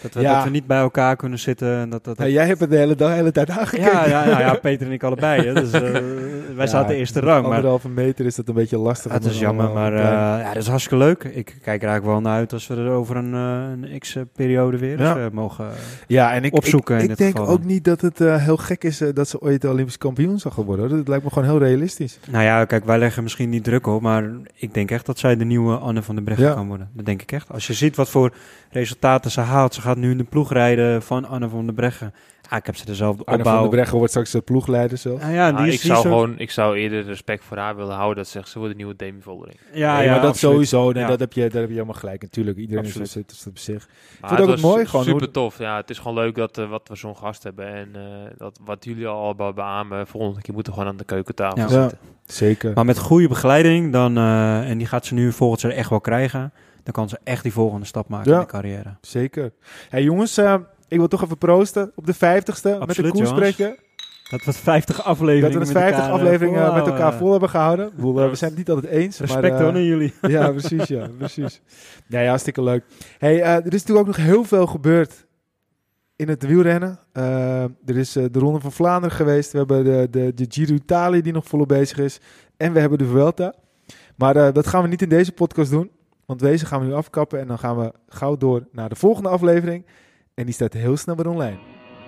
Dat we, ja. dat we niet bij elkaar kunnen zitten. En dat, dat, ja, jij hebt het de hele, dag, de hele tijd aangekeken. Ja, ja, ja, ja, Peter en ik allebei. Hè. Dus, uh, wij zaten eerste rang. Maar anderhalve meter is dat een beetje lastig. Het is jammer, maar uh, ja, dat is hartstikke leuk. Ik kijk er eigenlijk wel naar uit als we er over een, uh, een x-periode weer mogen ja, en ik, opzoeken. Ik, ik, ik denk geval. ook niet dat het heel gek is dat ze ooit Olympisch kampioen zou worden. Dat lijkt me gewoon heel realistisch. Nou ja, kijk, wij leggen misschien niet druk op, maar ik denk echt dat zij de nieuwe Anne van der Breggen kan worden. Dat denk ik echt. Als je ziet wat voor resultaten ze haalt. Ze gaat nu in de ploeg rijden van Anne van der Breggen. Ah, ik heb ze dezelfde opbouw. Anne van der Breggen wordt straks de ploegleider zelf. Ah, ja, die ah, is, ik, die zou zo... gewoon, ik zou eerder respect voor haar willen houden. Dat zegt ze wordt de nieuwe Demi Vollering. Ja, nee, ja, maar dat absoluut. sowieso. Nee, ja. dat, heb je, dat heb je helemaal gelijk. Natuurlijk, iedereen absoluut. is, is, op zich. Maar ik vind het ook mooi. Gewoon, super tof. Ja, het is gewoon leuk dat uh, wat we zo'n gast hebben. En uh, dat, wat jullie al beamen. Volgende keer moeten we gewoon aan de keukentafel ja. zitten. Ja, zeker. Maar met goede begeleiding. Dan, uh, en die gaat ze nu volgend jaar echt wel krijgen dan kan ze echt die volgende stap maken ja, in de carrière. Zeker. Hey jongens, uh, ik wil toch even proosten op de vijftigste met de koerspreker. Dat we het 50 afleveringen Dat we het 50 afleveringen met elkaar vol hebben gehouden. Bedoel, uh, we zijn het niet altijd eens. Respect maar, uh, hoor naar jullie. ja, precies. Ja, precies. Ja, ja, hartstikke leuk. Hey, uh, er is natuurlijk ook nog heel veel gebeurd in het wielrennen. er is de Ronde van Vlaanderen geweest. We hebben de, de, de Giro Italië die nog volop bezig is. En we hebben de Vuelta. Maar dat gaan we niet in deze podcast doen. Want deze gaan we nu afkappen en dan gaan we gauw door naar de volgende aflevering. En die staat heel snel weer online.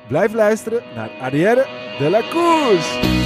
Blijf luisteren naar Arrière de la Course.